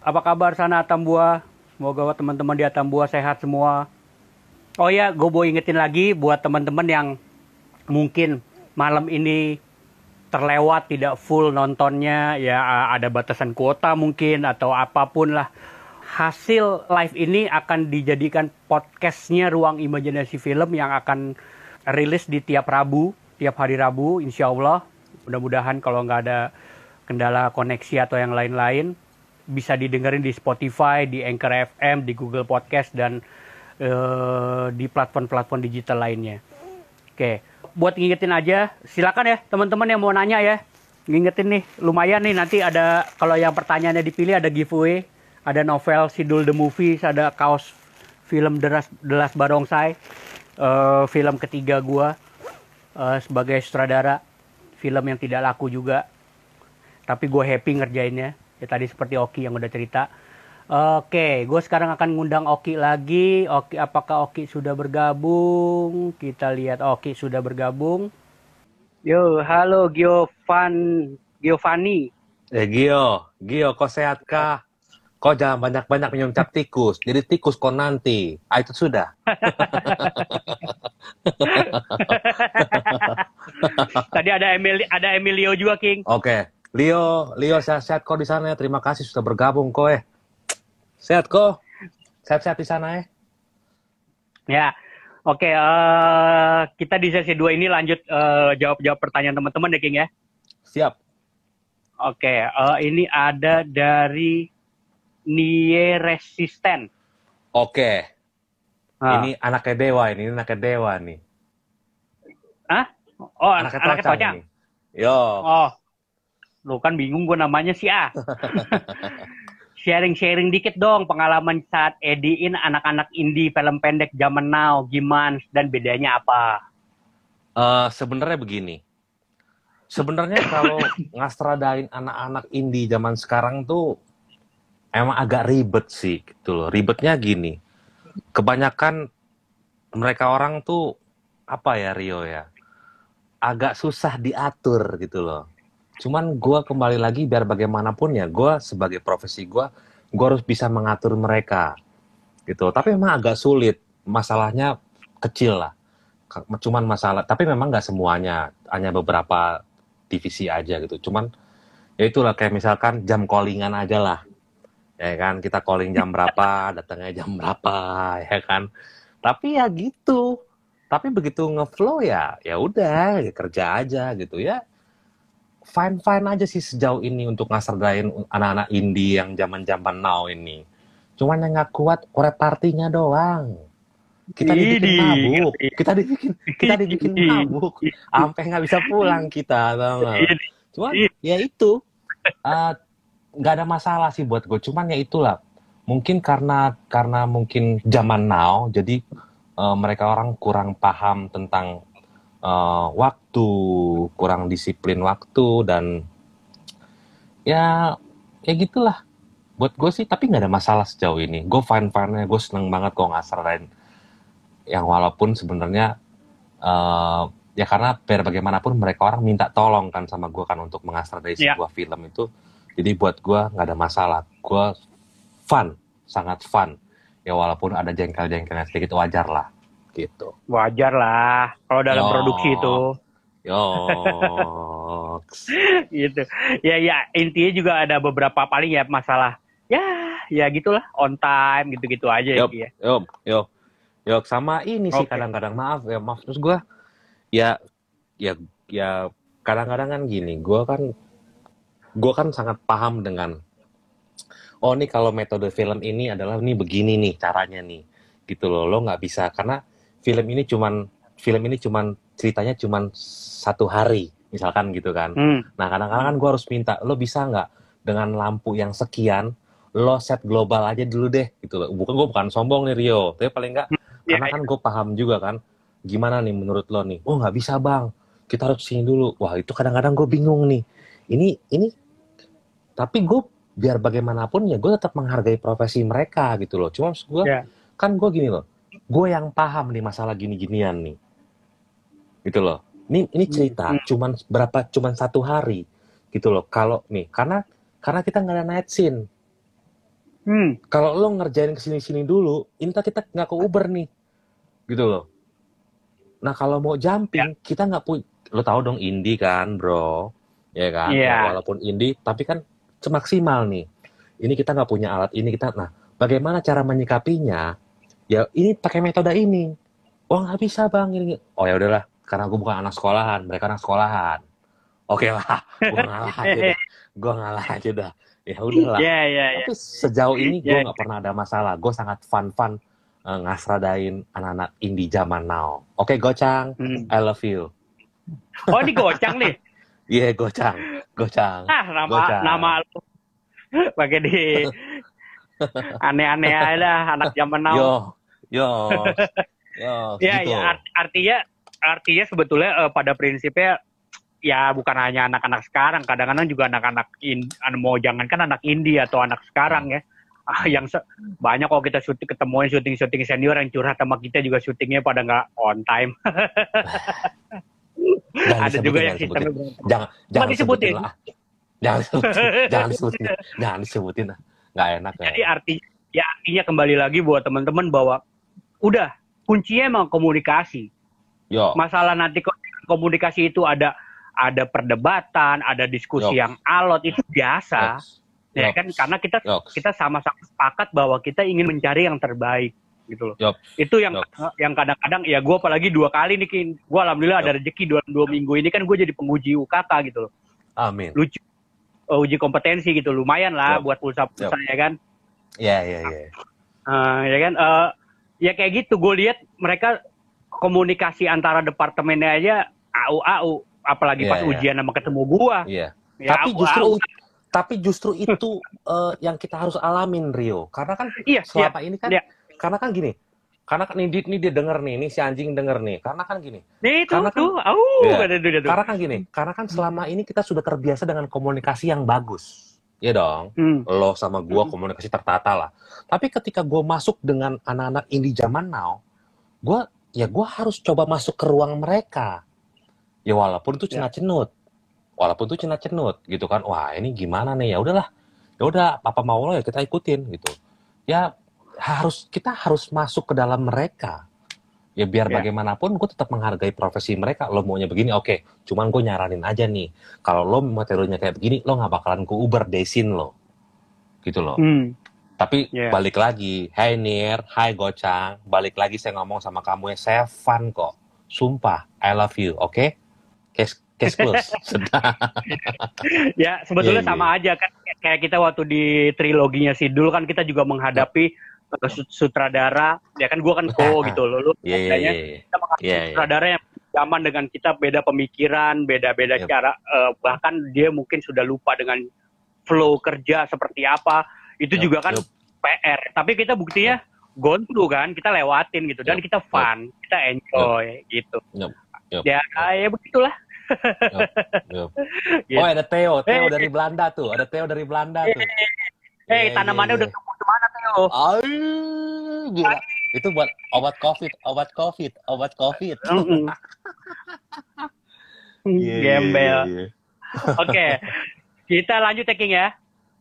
apa kabar sana Atambua semoga teman-teman di Atambua sehat semua. Oh ya gue mau ingetin lagi buat teman-teman yang mungkin malam ini terlewat tidak full nontonnya ya ada batasan kuota mungkin atau apa pun lah. Hasil live ini akan dijadikan podcastnya ruang imajinasi film yang akan rilis di tiap Rabu tiap hari Rabu insya Allah. Mudah-mudahan kalau nggak ada kendala koneksi atau yang lain-lain bisa didengerin di Spotify di Anchor FM di Google Podcast dan eh, di platform-platform digital lainnya. Oke, buat ngingetin aja, silakan ya teman-teman yang mau nanya ya. Ngingetin nih, lumayan nih nanti ada kalau yang pertanyaannya dipilih ada giveaway, ada novel Sidul the Movies, ada kaos film Deras Delas Barongsai, eh, film ketiga gua. uh, sebagai sutradara film yang tidak laku juga. Tapi gue happy ngerjainnya. Ya tadi seperti Oki yang udah cerita. Oke, gue sekarang akan ngundang Oki lagi. Oki, apakah Oki sudah bergabung? Kita lihat Oki sudah bergabung. Yo, halo Giovan, Giovanni. Eh Gio, Gio, kau sehat kah? Kau jangan banyak-banyak minum cap tikus. Jadi tikus kau nanti. Ah, itu sudah. (laughs) Tadi ada Emil, ada Emilio juga, King. Oke. Okay. Leo, Leo sehat-sehat kau di sana. Terima kasih sudah bergabung kau eh. Sehat kau? Sehat-sehat di sana eh? Ya. Oke, okay, uh, eh, kita di sesi dua ini lanjut uh, jawab-jawab pertanyaan teman-teman ya, King ya. Siap. Oke, okay, uh, ini ada dari Nie Resisten. Oke. Ah. Ini anaknya dewa ini, ini anaknya dewa nih. Hah? Oh, anaknya, anaknya Tocang. Yo. Oh. Lu kan bingung gue namanya sih ah. (laughs) Sharing-sharing dikit dong pengalaman saat ediin anak-anak indie film pendek zaman now, gimana dan bedanya apa? Uh, sebenarnya begini. Sebenarnya (coughs) kalau ngastradain anak-anak indie zaman sekarang tuh emang agak ribet sih gitu loh. Ribetnya gini. Kebanyakan mereka orang tuh apa ya Rio ya? Agak susah diatur gitu loh. Cuman gue kembali lagi biar bagaimanapun ya, gue sebagai profesi gue, gue harus bisa mengatur mereka gitu. Tapi memang agak sulit. Masalahnya kecil lah. Cuman masalah, tapi memang nggak semuanya, hanya beberapa divisi aja gitu. Cuman ya itulah kayak misalkan jam callingan aja lah ya kan kita calling jam berapa (laughs) datangnya jam berapa (laughs) ya kan tapi ya gitu tapi begitu ngeflow ya ya udah ya kerja aja gitu ya fine fine aja sih sejauh ini untuk ngasardain anak-anak indie yang zaman zaman now ini. Cuman yang nggak kuat korek partinya doang. Kita dibikin mabuk. Kita dibikin kita dibikin mabuk. sampai nggak bisa pulang kita tau cuman ya itu. Uh, nggak ada masalah sih buat gue cuman ya itulah. Mungkin karena karena mungkin zaman now jadi uh, mereka orang kurang paham tentang uh, waktu kurang disiplin waktu dan ya ya gitulah buat gue sih tapi nggak ada masalah sejauh ini gue fine fine gue seneng banget kok ngasarain yang walaupun sebenarnya uh, ya karena biar bagaimanapun mereka orang minta tolong kan sama gue kan untuk mengasrar dari yeah. sebuah film itu jadi buat gue nggak ada masalah. Gue fun, sangat fun. Ya walaupun ada jengkel-jengkelnya sedikit wajar lah, gitu. Wajar lah, kalau dalam Yo. produksi itu. Yo. (laughs) gitu. Ya ya intinya juga ada beberapa paling ya masalah. Ya ya gitulah on time gitu-gitu aja yop, ya. Yop, yop. Yop sama ini sih kadang-kadang maaf ya maaf terus gue ya ya ya kadang-kadang kan gini gue kan gue kan sangat paham dengan oh nih kalau metode film ini adalah nih begini nih caranya nih gitu loh lo nggak bisa karena film ini cuman film ini cuman ceritanya cuman satu hari misalkan gitu kan. Hmm. nah kadang-kadang kan gue harus minta lo bisa nggak dengan lampu yang sekian lo set global aja dulu deh gitu loh. Bukan gue bukan sombong nih Rio. Tapi paling nggak hmm. karena kan gue paham juga kan gimana nih menurut lo nih? Oh nggak bisa bang. Kita harus sini dulu. Wah itu kadang-kadang gue bingung nih. Ini ini tapi gue biar bagaimanapun ya gue tetap menghargai profesi mereka gitu loh. Cuma gue yeah. kan gue gini loh. Gue yang paham nih masalah gini-ginian nih gitu loh. Ini ini cerita hmm. cuman berapa cuman satu hari. Gitu loh. Kalau nih karena karena kita nggak ada night scene. Hmm. kalau lo ngerjain ke sini-sini dulu ini kita nggak ke Uber nih. Gitu loh. Nah kalau mau jumping yeah. kita nggak punya lo tau dong indie kan bro. Ya kan? Yeah. ya, walaupun indie tapi kan semaksimal nih. Ini kita nggak punya alat ini kita nah bagaimana cara menyikapinya? Ya ini pakai metode ini. Oh nggak bisa bang ini. Oh ya udahlah karena gue bukan anak sekolahan mereka anak sekolahan oke lah (laughs) gue ngalah aja dah gue ngalah aja dah ya udahlah yeah, yeah, yeah. tapi sejauh ini gue nggak yeah. pernah ada masalah gue sangat fun fun uh, ngasradain anak-anak indie zaman now oke okay, gocang hmm. I love you oh ini gocang nih (laughs) Iya, yeah, gocang. Gocang. Ah, nama gocang. nama lu (laughs) pakai di aneh-aneh aja lah anak zaman now. Yo, yo. yo ya, gitu. ya art, artinya artinya sebetulnya uh, pada prinsipnya ya bukan hanya anak-anak sekarang, kadang-kadang juga anak-anak in, mau jangankan anak indie atau anak sekarang ya. Ah, yang banyak kalau kita syuting ketemuan syuting-syuting senior yang curhat sama kita juga syutingnya pada nggak on time. Ada juga yang sistemnya jangan jangan disebutin. Jangan disebutin, jangan disebutin, jangan disebutin lah. Nggak enak. Ya. Jadi arti ya artinya kembali lagi buat teman-teman bahwa udah kuncinya emang komunikasi. Yo. Masalah nanti komunikasi itu ada ada perdebatan, ada diskusi Yo. yang alot itu biasa. Yes. Ya kan karena kita Yo. kita sama-sama sepakat bahwa kita ingin mencari yang terbaik gitu loh. Yep. Itu yang yep. yang kadang-kadang ya gue apalagi dua kali nih Kin. Gue alhamdulillah yep. ada rezeki dua, dua minggu ini kan gue jadi penguji UKK gitu loh. Amin. Lucu uh, uji kompetensi gitu lumayan lah yep. buat pulsa-pulsa yep. ya kan. Iya iya iya. Uh, ya kan uh, ya kayak gitu gue lihat mereka komunikasi antara departemennya aja au au apalagi yeah, pas yeah. ujian sama ketemu gua. Iya. Yeah. Ya, tapi justru au. tapi justru itu uh, (laughs) yang kita harus alamin Rio karena kan iya, selama iya, ini kan iya. karena kan gini karena kan ini, ini dia denger nih, ini si anjing denger nih. Karena kan gini. Nih itu karena tuh, kan, ya, Karena kan gini, karena kan selama ini kita sudah terbiasa dengan komunikasi yang bagus. Iya dong, hmm. lo sama gue hmm. komunikasi tertata lah. Tapi ketika gue masuk dengan anak-anak indie zaman now, gue ya gue harus coba masuk ke ruang mereka. Ya walaupun itu ya. cina cenut, walaupun itu cina cenut gitu kan. Wah ini gimana nih ya udahlah, ya udah apa mau lo ya kita ikutin gitu. Ya harus kita harus masuk ke dalam mereka. Ya biar ya. bagaimanapun gue tetap menghargai profesi mereka. Lo maunya begini, oke. Okay. Cuman gue nyaranin aja nih. Kalau lo materialnya kayak begini, lo nggak bakalan gue uber desin lo. Gitu loh. Hmm. Tapi yeah. balik lagi, Hai Nir, Hai Gocang, balik lagi saya ngomong sama kamu ya, saya fun kok. Sumpah, I love you, oke? Okay? Case, case close. (laughs) ya, sebetulnya yeah, sama yeah. aja kan. Kayak kita waktu di triloginya Sidul kan kita juga menghadapi sutradara ya kan gue kan ko (laughs) gitu loh lu yeah, yeah, yeah, yeah. kita menghadapi yeah, yeah. sutradara yang zaman dengan kita beda pemikiran beda-beda yep. cara uh, bahkan dia mungkin sudah lupa dengan flow kerja seperti apa itu yep, juga kan yep. PR tapi kita buktinya yep. gone kan kita lewatin gitu dan yep. kita fun yep. kita enjoy yep. gitu yep. Yep. ya ya begitulah yep. Yep. (laughs) oh ada Theo Theo dari Belanda tuh ada Theo dari Belanda tuh Eh, hey, tanamannya yeah, yeah. udah tumbuh ke mana Teo? Aduh, gila. Itu buat obat COVID, obat COVID, obat COVID. (laughs) yeah, Gembel. Yeah, yeah. Oke, okay. (laughs) kita lanjut taking ya.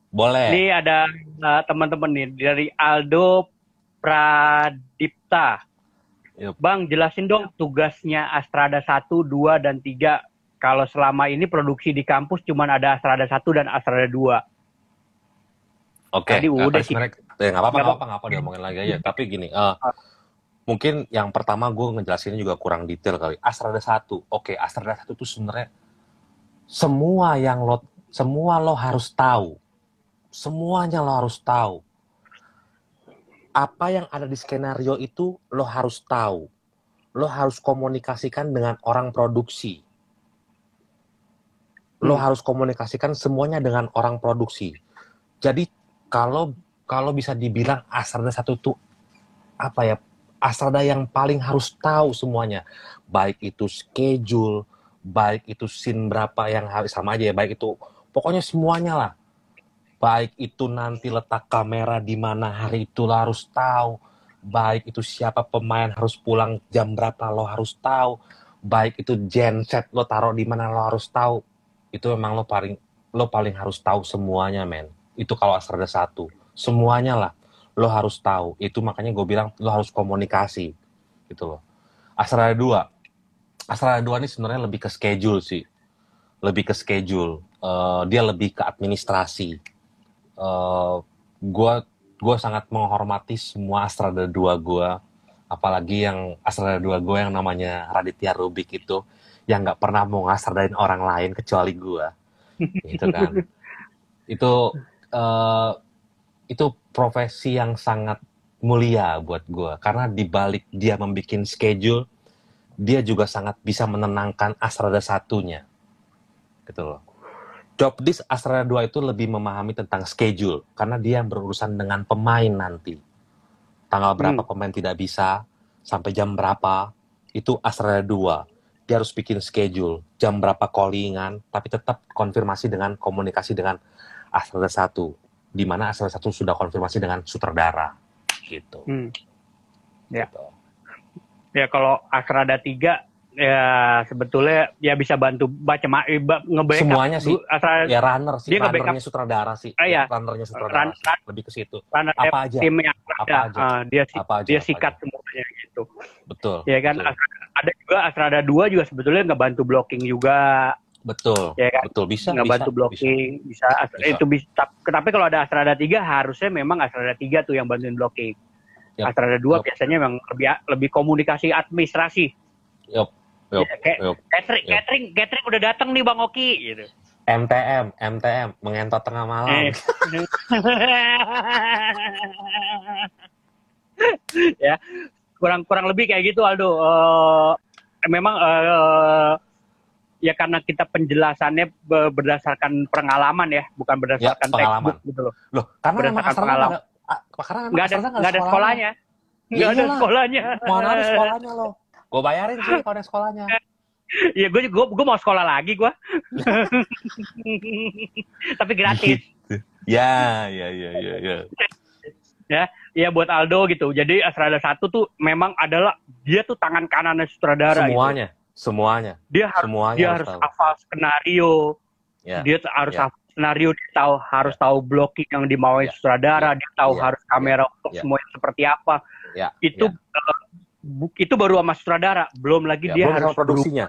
Boleh. Ini ada uh, teman-teman nih dari Aldo Pradipta. Yep. Bang, jelasin dong tugasnya Astrada 1, 2, dan 3. Kalau selama ini produksi di kampus cuma ada Astrada 1 dan Astrada 2 Oke, okay. udah sih. Ya nggak apa-apa, nggak apa-apa, nggak apa diomongin lagi aja. Tapi gini, uh, mungkin yang pertama gue ngejelasinnya juga kurang detail kali. Astrada satu, oke, okay, Astrada satu itu sebenarnya semua yang lo, semua lo harus tahu, semuanya lo harus tahu. Apa yang ada di skenario itu lo harus tahu. Lo harus komunikasikan dengan orang produksi. Lo hmm. harus komunikasikan semuanya dengan orang produksi. Jadi kalau kalau bisa dibilang Asrada satu itu apa ya Asrada yang paling harus tahu semuanya baik itu schedule baik itu scene berapa yang harus sama aja ya baik itu pokoknya semuanya lah baik itu nanti letak kamera di mana hari itu lo harus tahu. Baik itu siapa pemain harus pulang jam berapa lo harus tahu. Baik itu genset lo taruh di mana lo harus tahu. Itu memang lo paling lo paling harus tahu semuanya men. Itu kalau Astrada satu. Semuanya lah lo harus tahu. Itu makanya gue bilang lo harus komunikasi gitu loh. Astrada dua. Astrada dua ini sebenarnya lebih ke schedule sih. Lebih ke schedule. Uh, dia lebih ke administrasi uh, gue gue sangat menghormati semua Astrada dua gue apalagi yang Astrada dua gue yang namanya Raditya Rubik itu yang nggak pernah mau ngasradain orang lain kecuali gue gitu kan. (laughs) Itu uh, itu profesi yang sangat mulia buat gue karena dibalik dia membuat schedule dia juga sangat bisa menenangkan Asrada satunya. Gitu loh job disk Asrada 2 itu lebih memahami tentang schedule karena dia yang berurusan dengan pemain nanti tanggal berapa hmm. pemain tidak bisa sampai jam berapa itu Astra 2 dia harus bikin schedule jam berapa callingan tapi tetap konfirmasi dengan komunikasi dengan Astra 1 di mana Astra 1 sudah konfirmasi dengan sutradara gitu. Hmm. Ya. Gitu. Ya kalau Asrada 3 ya sebetulnya ya bisa bantu baca ma- ba- nge-backup Semuanya sih. Asrada Ya runner sih, Dia runnernya sutradara sih. Ah, iya. Runnernya sutradara Run- sih. lebih ke situ. runner Apa aja? timnya Apa Asrada. aja? Ah, dia Apa aja? dia apa sikat aja. semuanya gitu. Betul. Ya kan Betul. Asrada- ada juga Asrada 2 juga sebetulnya ngebantu blocking juga Betul. ya kan Betul bisa. ngebantu bisa, blocking bisa, As- Bisa. itu bisa tapi kalau ada Asrada 3 harusnya memang Asrada 3 tuh yang bantuin blocking. Yap. Asrada 2 Yap. biasanya memang lebih lebih komunikasi administrasi. Yup. Ya, kayak Yup. catering, Yap. catering, catering udah datang nih Bang Oki gitu. MTM, MTM, mengentot tengah malam. Eh. (laughs) ya kurang kurang lebih kayak gitu Aldo. Eh, memang eh, ya karena kita penjelasannya be- berdasarkan pengalaman ya, bukan berdasarkan pengalaman. textbook gitu loh. Loh, karena Berdasarkan pengalaman. ada, ah, karena emang Nggak ada nggak ada sekolahnya, nggak ada sekolahnya. Mana ada sekolahnya lo? Gue bayarin sih kalau ada sekolahnya. (laughs) Iya, gue gue gue mau sekolah lagi gue. (laughs) Tapi gratis. Ya, ya, ya, ya, (laughs) ya. ya buat Aldo gitu. Jadi Asrada satu tuh memang adalah dia tuh tangan kanannya sutradara. gitu. Semuanya, semuanya, Dia harus semuanya dia harus tahu. hafal skenario. Ya, Dia harus Ya. hafal skenario. Dia tahu harus tahu blocking yang dimauin Ya. sutradara. Dia tahu Ya. harus kamera untuk Ya. semuanya seperti apa. ya. Itu ya. eh, itu baru sama sutradara. Belum lagi Ya, dia belum harus produksinya.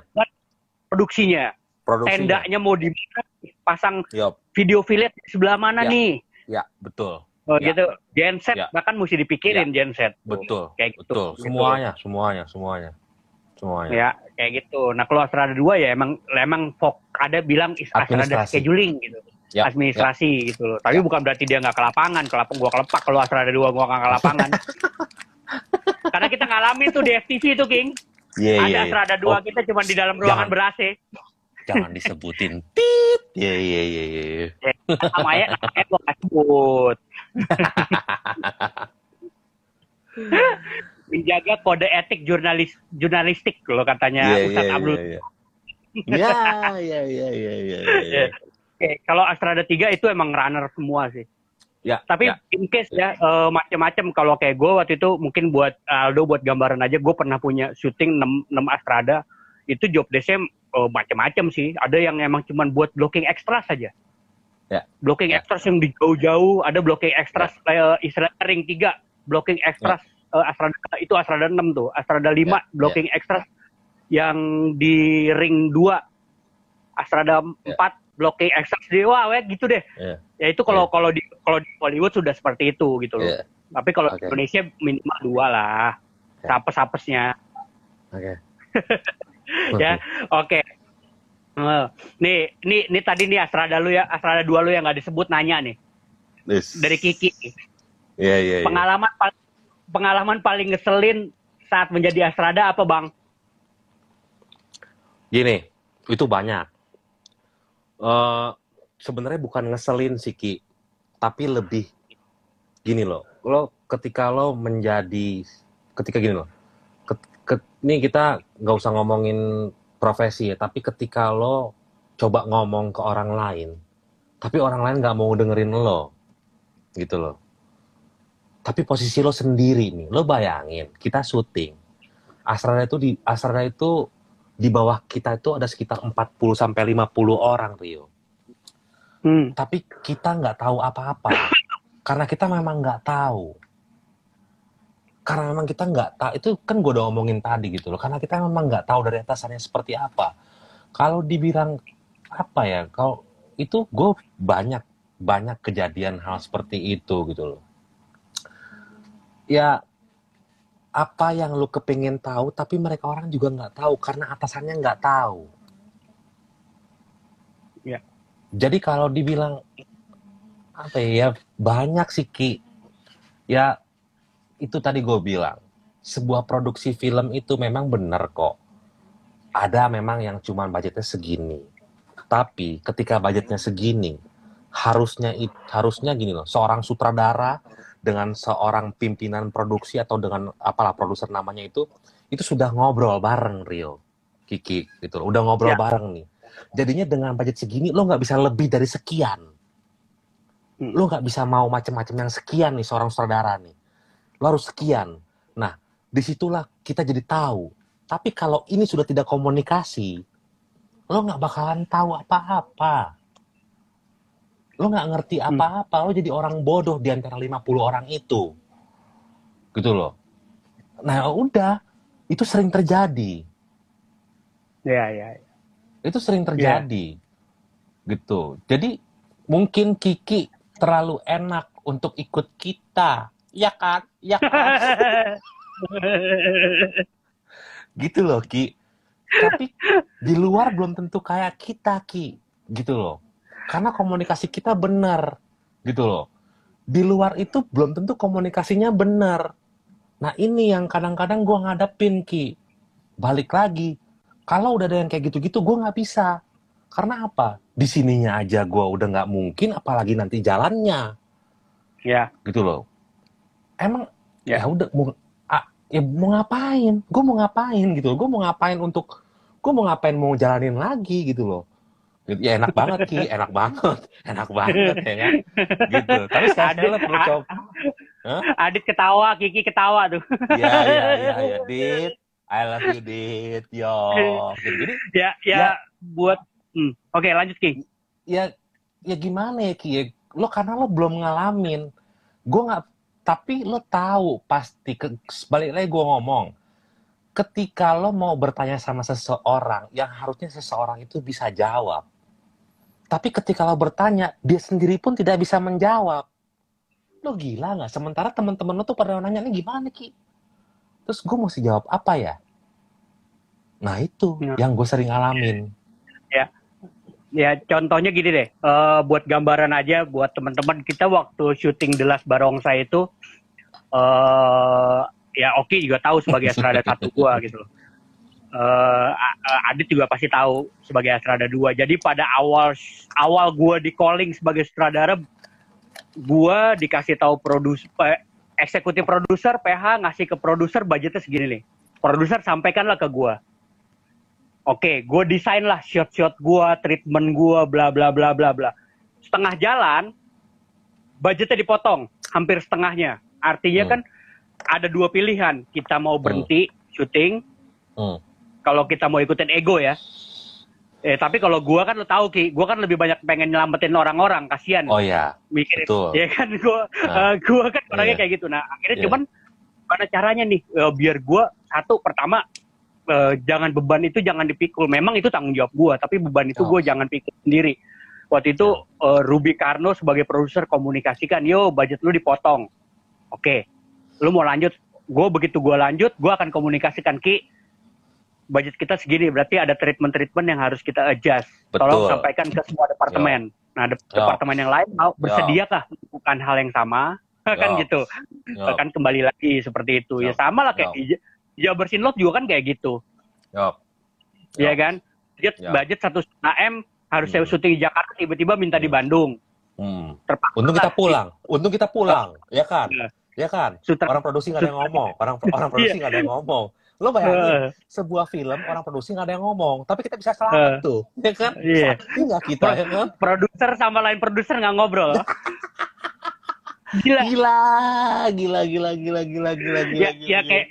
produksinya. Produksinya. Tendanya mau di? Pasang Yup. video fillet di sebelah mana Ya. nih? Ya, betul. Oh Ya. gitu. Genset Ya. bahkan mesti dipikirin genset. Betul. Kayak gitu. Betul. Gitu. Semuanya, semuanya, semuanya. Semuanya. Ya, kayak gitu. Nah, kalau Asrada 2 ya emang emang fok ada bilang Administrasi. scheduling gitu. Ya, Administrasi gitu loh. Tapi Ya. bukan berarti dia nggak ke lapangan. Ke lapang gua kelepak kalau Asrada 2 gua nggak ke lapangan. (laughs) Karena kita ngalamin tuh di FTV tuh, King. Iya, ada iya, iya. Asrada 2 Oh, kita cuma di dalam ruangan Jangan. ber-AC. jangan disebutin. Tit. Iya, iya, iya, iya. iya. Namanya namanya gua nggak sebut. (laughs) Menjaga kode etik jurnalis jurnalistik kalau katanya Iya, Ustadz iya, Abdul iya, iya. Ya, ya, ya, ya, ya, ya. (laughs) Oke, kalau Astrada 3 itu emang runner semua sih. Ya, Tapi ya. in case ya eh, macam-macam kalau kayak gue waktu itu mungkin buat Aldo buat gambaran aja gue pernah punya syuting 6, 6 Astrada itu job desk macam-macam sih. Ada yang emang cuman buat blocking extras saja. Ya. Blocking Ya. extras yang di jauh-jauh, ada blocking extras eh, istilah ring 3, blocking extras eh, Astrada itu Astrada 6 tuh. Astrada 5 Ya, blocking extras yang di ring 2 Astrada 4 Ya. Blocking extras di wah weh, gitu deh. Ya. Ya itu kalau Ya. kalau di kalau di Hollywood sudah seperti itu gitu loh. Iya. Tapi kalau Oke. di Indonesia minimal dua lah. Ya. Sapes-sapesnya. Oke. (laughs) Ya, oke. Eh, nih, nih, nih tadi nih Astrada lu ya, Astrada 2 lu yang nggak disebut nanya nih Yes. dari Kiki. Iya, iya, iya. Pengalaman pal- pengalaman paling ngeselin saat menjadi Astrada apa, Bang? Gini, itu banyak. Eh sebenarnya bukan ngeselin sih Ki, tapi lebih gini loh. Lo ketika lo menjadi ketika gini loh. Ket, ket- ini kita nggak usah ngomongin profesi ya, tapi ketika lo coba ngomong ke orang lain, tapi orang lain nggak mau dengerin lo, gitu loh. Tapi posisi lo sendiri nih, lo bayangin kita syuting. Asrada itu di Asrada itu di bawah kita itu ada sekitar 40 sampai 50 orang Rio. Hmm. Tapi kita nggak tahu apa-apa. Karena kita memang nggak tahu. Karena memang kita nggak tahu. Itu kan gue udah ngomongin tadi gitu loh. Karena kita memang nggak tahu dari atasannya seperti apa. Kalau dibilang apa ya? Kalau itu gue banyak banyak kejadian hal seperti itu gitu loh. Ya apa yang lu kepingin tahu tapi mereka orang juga nggak tahu karena atasannya nggak tahu. Ya. Jadi kalau dibilang apa ya banyak sih Ki. Ya itu tadi gue bilang sebuah produksi film itu memang benar kok. Ada memang yang cuman budgetnya segini. Tapi ketika budgetnya segini, harusnya harusnya gini loh, seorang sutradara dengan seorang pimpinan produksi atau dengan apalah produser namanya itu itu sudah ngobrol bareng Rio, Kiki, gitu loh. Udah ngobrol Ya. bareng nih. Jadinya dengan budget segini lo nggak bisa lebih dari sekian. Hmm. Lo nggak bisa mau macam-macam yang sekian nih seorang saudara nih. Lo harus sekian. Nah, di situlah kita jadi tahu. Tapi kalau ini sudah tidak komunikasi, lo nggak bakalan tahu apa-apa. Lo nggak ngerti Hmm. apa-apa. Lo jadi orang bodoh di antara 50 orang itu. Gitu loh. Nah, udah. Itu sering terjadi. Ya, ya. ya. Itu sering terjadi. Gitu. Jadi, mungkin Kiki terlalu enak untuk ikut kita. Ya kan? Ya kan? (laughs) gitu loh Ki tapi di luar belum tentu kayak kita Ki gitu loh karena komunikasi kita benar gitu loh. Di luar itu belum tentu komunikasinya benar. Nah ini yang kadang-kadang gue ngadepin Ki. Balik lagi kalau udah ada yang kayak gitu-gitu gue nggak bisa. Karena apa? Di sininya aja gue udah nggak mungkin apalagi nanti jalannya. Ya, gitu loh. Emang Ya. ya, udah mau ah, ya mau ngapain? Gue mau ngapain gitu gue mau ngapain untuk gue mau ngapain mau jalanin lagi gitu loh Gitu. ya enak banget ki (laughs) enak banget enak banget ya kan gitu tapi (laughs) sekali Adit- perlu coba Adit ketawa, Kiki ketawa tuh. ya ya ya ya (laughs) dit I love you dit yo Gitu. jadi ya, ya, Ya. buat hmm. Oke, lanjut King. ya ya gimana ya ki ya, lo karena lo belum ngalamin gue nggak tapi lo tahu pasti ke, balik lagi gue ngomong ketika lo mau bertanya sama seseorang yang harusnya seseorang itu bisa jawab tapi ketika lo bertanya dia sendiri pun tidak bisa menjawab lo gila nggak sementara teman-teman lo tuh pada nanya ini gimana ki terus gue mesti jawab apa ya nah itu Ya. yang gue sering alamin Ya, contohnya gini deh. eh, buat gambaran aja buat teman-teman kita waktu syuting The Last Barongsa itu eh ya Oki juga tahu sebagai Astrada satu gua gitu loh. Eh, A- Adit juga pasti tahu sebagai Astrada 2. Jadi pada awal awal gua di calling sebagai sutradara gua dikasih tahu produs pe- eksekutif produser PH ngasih ke produser budgetnya segini nih. Produser sampaikanlah ke gua. Oke, gue desain lah shot-shot gue, treatment gue, bla bla bla bla bla. Setengah jalan, budgetnya dipotong, hampir setengahnya. Artinya Hmm. kan ada dua pilihan, kita mau berhenti syuting, Hmm. Kalau kita mau ikutin ego ya. Eh tapi kalau gue kan lo tahu ki, gue kan lebih banyak pengen nyelamatin orang-orang, kasihan oh ya mikirin. betul Ya kan gue, Nah. gue kan orangnya Iya. kayak gitu. Nah akhirnya Iya. cuman gimana caranya nih eh, biar gue satu pertama eh, jangan beban itu jangan dipikul. Memang itu tanggung jawab gue, tapi beban itu Oh. gue jangan pikul sendiri. Waktu itu eh, Ruby Karno sebagai produser komunikasikan, yo budget lu dipotong. Oke, lu mau lanjut? Gue begitu gue lanjut, gue akan komunikasikan ki budget kita segini, berarti ada treatment-treatment yang harus kita adjust. Tolong Betul. sampaikan ke semua departemen. Nah, de- Ya. departemen yang lain mau bersediakah melakukan hal yang sama? (laughs) kan Ya. gitu. Yup, Kan kembali lagi seperti itu. Ya Ya. sama lah kayak Ya. di di Jabar Sinlot juga kan kayak gitu. yup, Iya kan? Budget Ya. budget satu M harus saya Hmm. syuting di Jakarta tiba-tiba minta di Hmm. Bandung. Hmm. Terpaksa. Untung kita pulang, untung kita pulang, ya kan? Iya. Ya kan? Sutra- Orang produksi nggak ada yang ngomong, orang (laughs) orang produksi nggak ada yang ngomong. Lo bayangin Eh, sebuah film orang produksi nggak ada yang ngomong, tapi kita bisa selamat Eh. tuh, ya kan? Iya. Sakti nggak kita, ya kan? produser sama lain produser nggak ngobrol. Gila. Gila, gila, gila, gila, gila, gila, gila. ya, gila, ya gila. kayak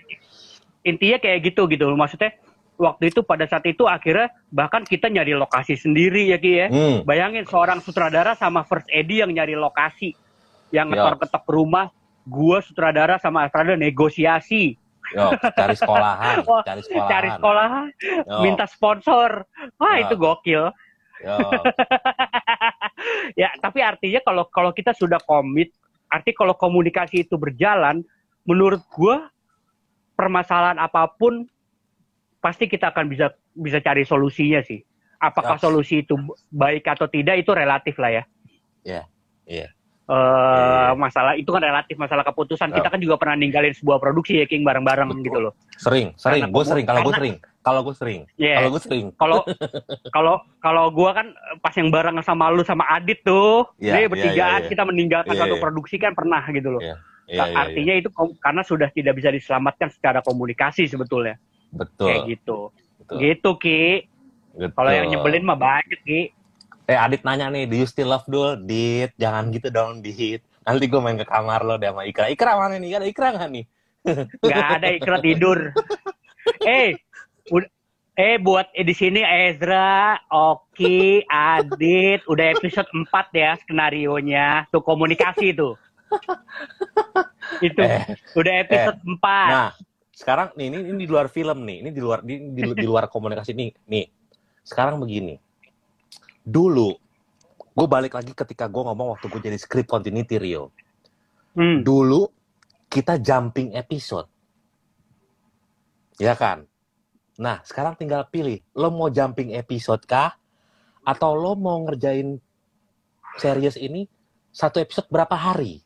intinya kayak gitu gitu maksudnya waktu itu pada saat itu akhirnya bahkan kita nyari lokasi sendiri ya Ki ya Hmm. bayangin seorang sutradara sama first Edi yang nyari lokasi yang Ya. ngetor ketok rumah gua sutradara sama Astrada negosiasi Yo, cari sekolahan, (laughs) Wah, cari sekolahan. cari sekolah Yo, minta sponsor wah Ya. itu gokil yo. (laughs) ya tapi artinya kalau kalau kita sudah komit arti kalau komunikasi itu berjalan menurut gua permasalahan apa pun pasti kita akan bisa bisa cari solusinya sih apakah Ya. solusi itu baik atau tidak itu relatif lah ya Iya, iya. Eh, Iya. masalah itu kan relatif masalah keputusan kita kan juga pernah ninggalin sebuah produksi ya King bareng-bareng Betul. gitu loh Sering, sering. Gue sering. Kalau gue sering. Kalau gue sering. Iya. Kalau gue sering. kalau (laughs) kalau kalau gua kan pas yang bareng sama lu sama Adit tuh Iya, nih iya, bertigaan iya, iya. kita meninggalkan Iya, satu iya. produksi kan pernah gitu loh Iya, Iya, iya, artinya itu kom- karena sudah tidak bisa diselamatkan secara komunikasi sebetulnya Betul. Kayak gitu. Betul. Gitu Ki. Kalau yang nyebelin mah banyak Ki. Eh Adit nanya nih, do you still love Dul? Dit, jangan gitu dong Dit. Nanti gue main ke kamar lo deh sama Ikra. Ikra mana nih? Ada Ikra nggak nih? (laughs) Nggak ada Ikra tidur. eh, eh buat eh, di sini Ezra, Oki, Adit, udah episode 4 ya skenario nya Tuh komunikasi tuh. Itu Eh, udah episode 4. Nah, sekarang nih ini, ini di luar film nih, ini di luar di, di, di luar komunikasi nih. Nih, sekarang begini. Dulu, gue balik lagi ketika gue ngomong waktu gue jadi script continuity Rio. Hmm. Dulu kita jumping episode, ya kan? Nah, sekarang tinggal pilih, lo mau jumping episode kah? Atau lo mau ngerjain series ini satu episode berapa hari?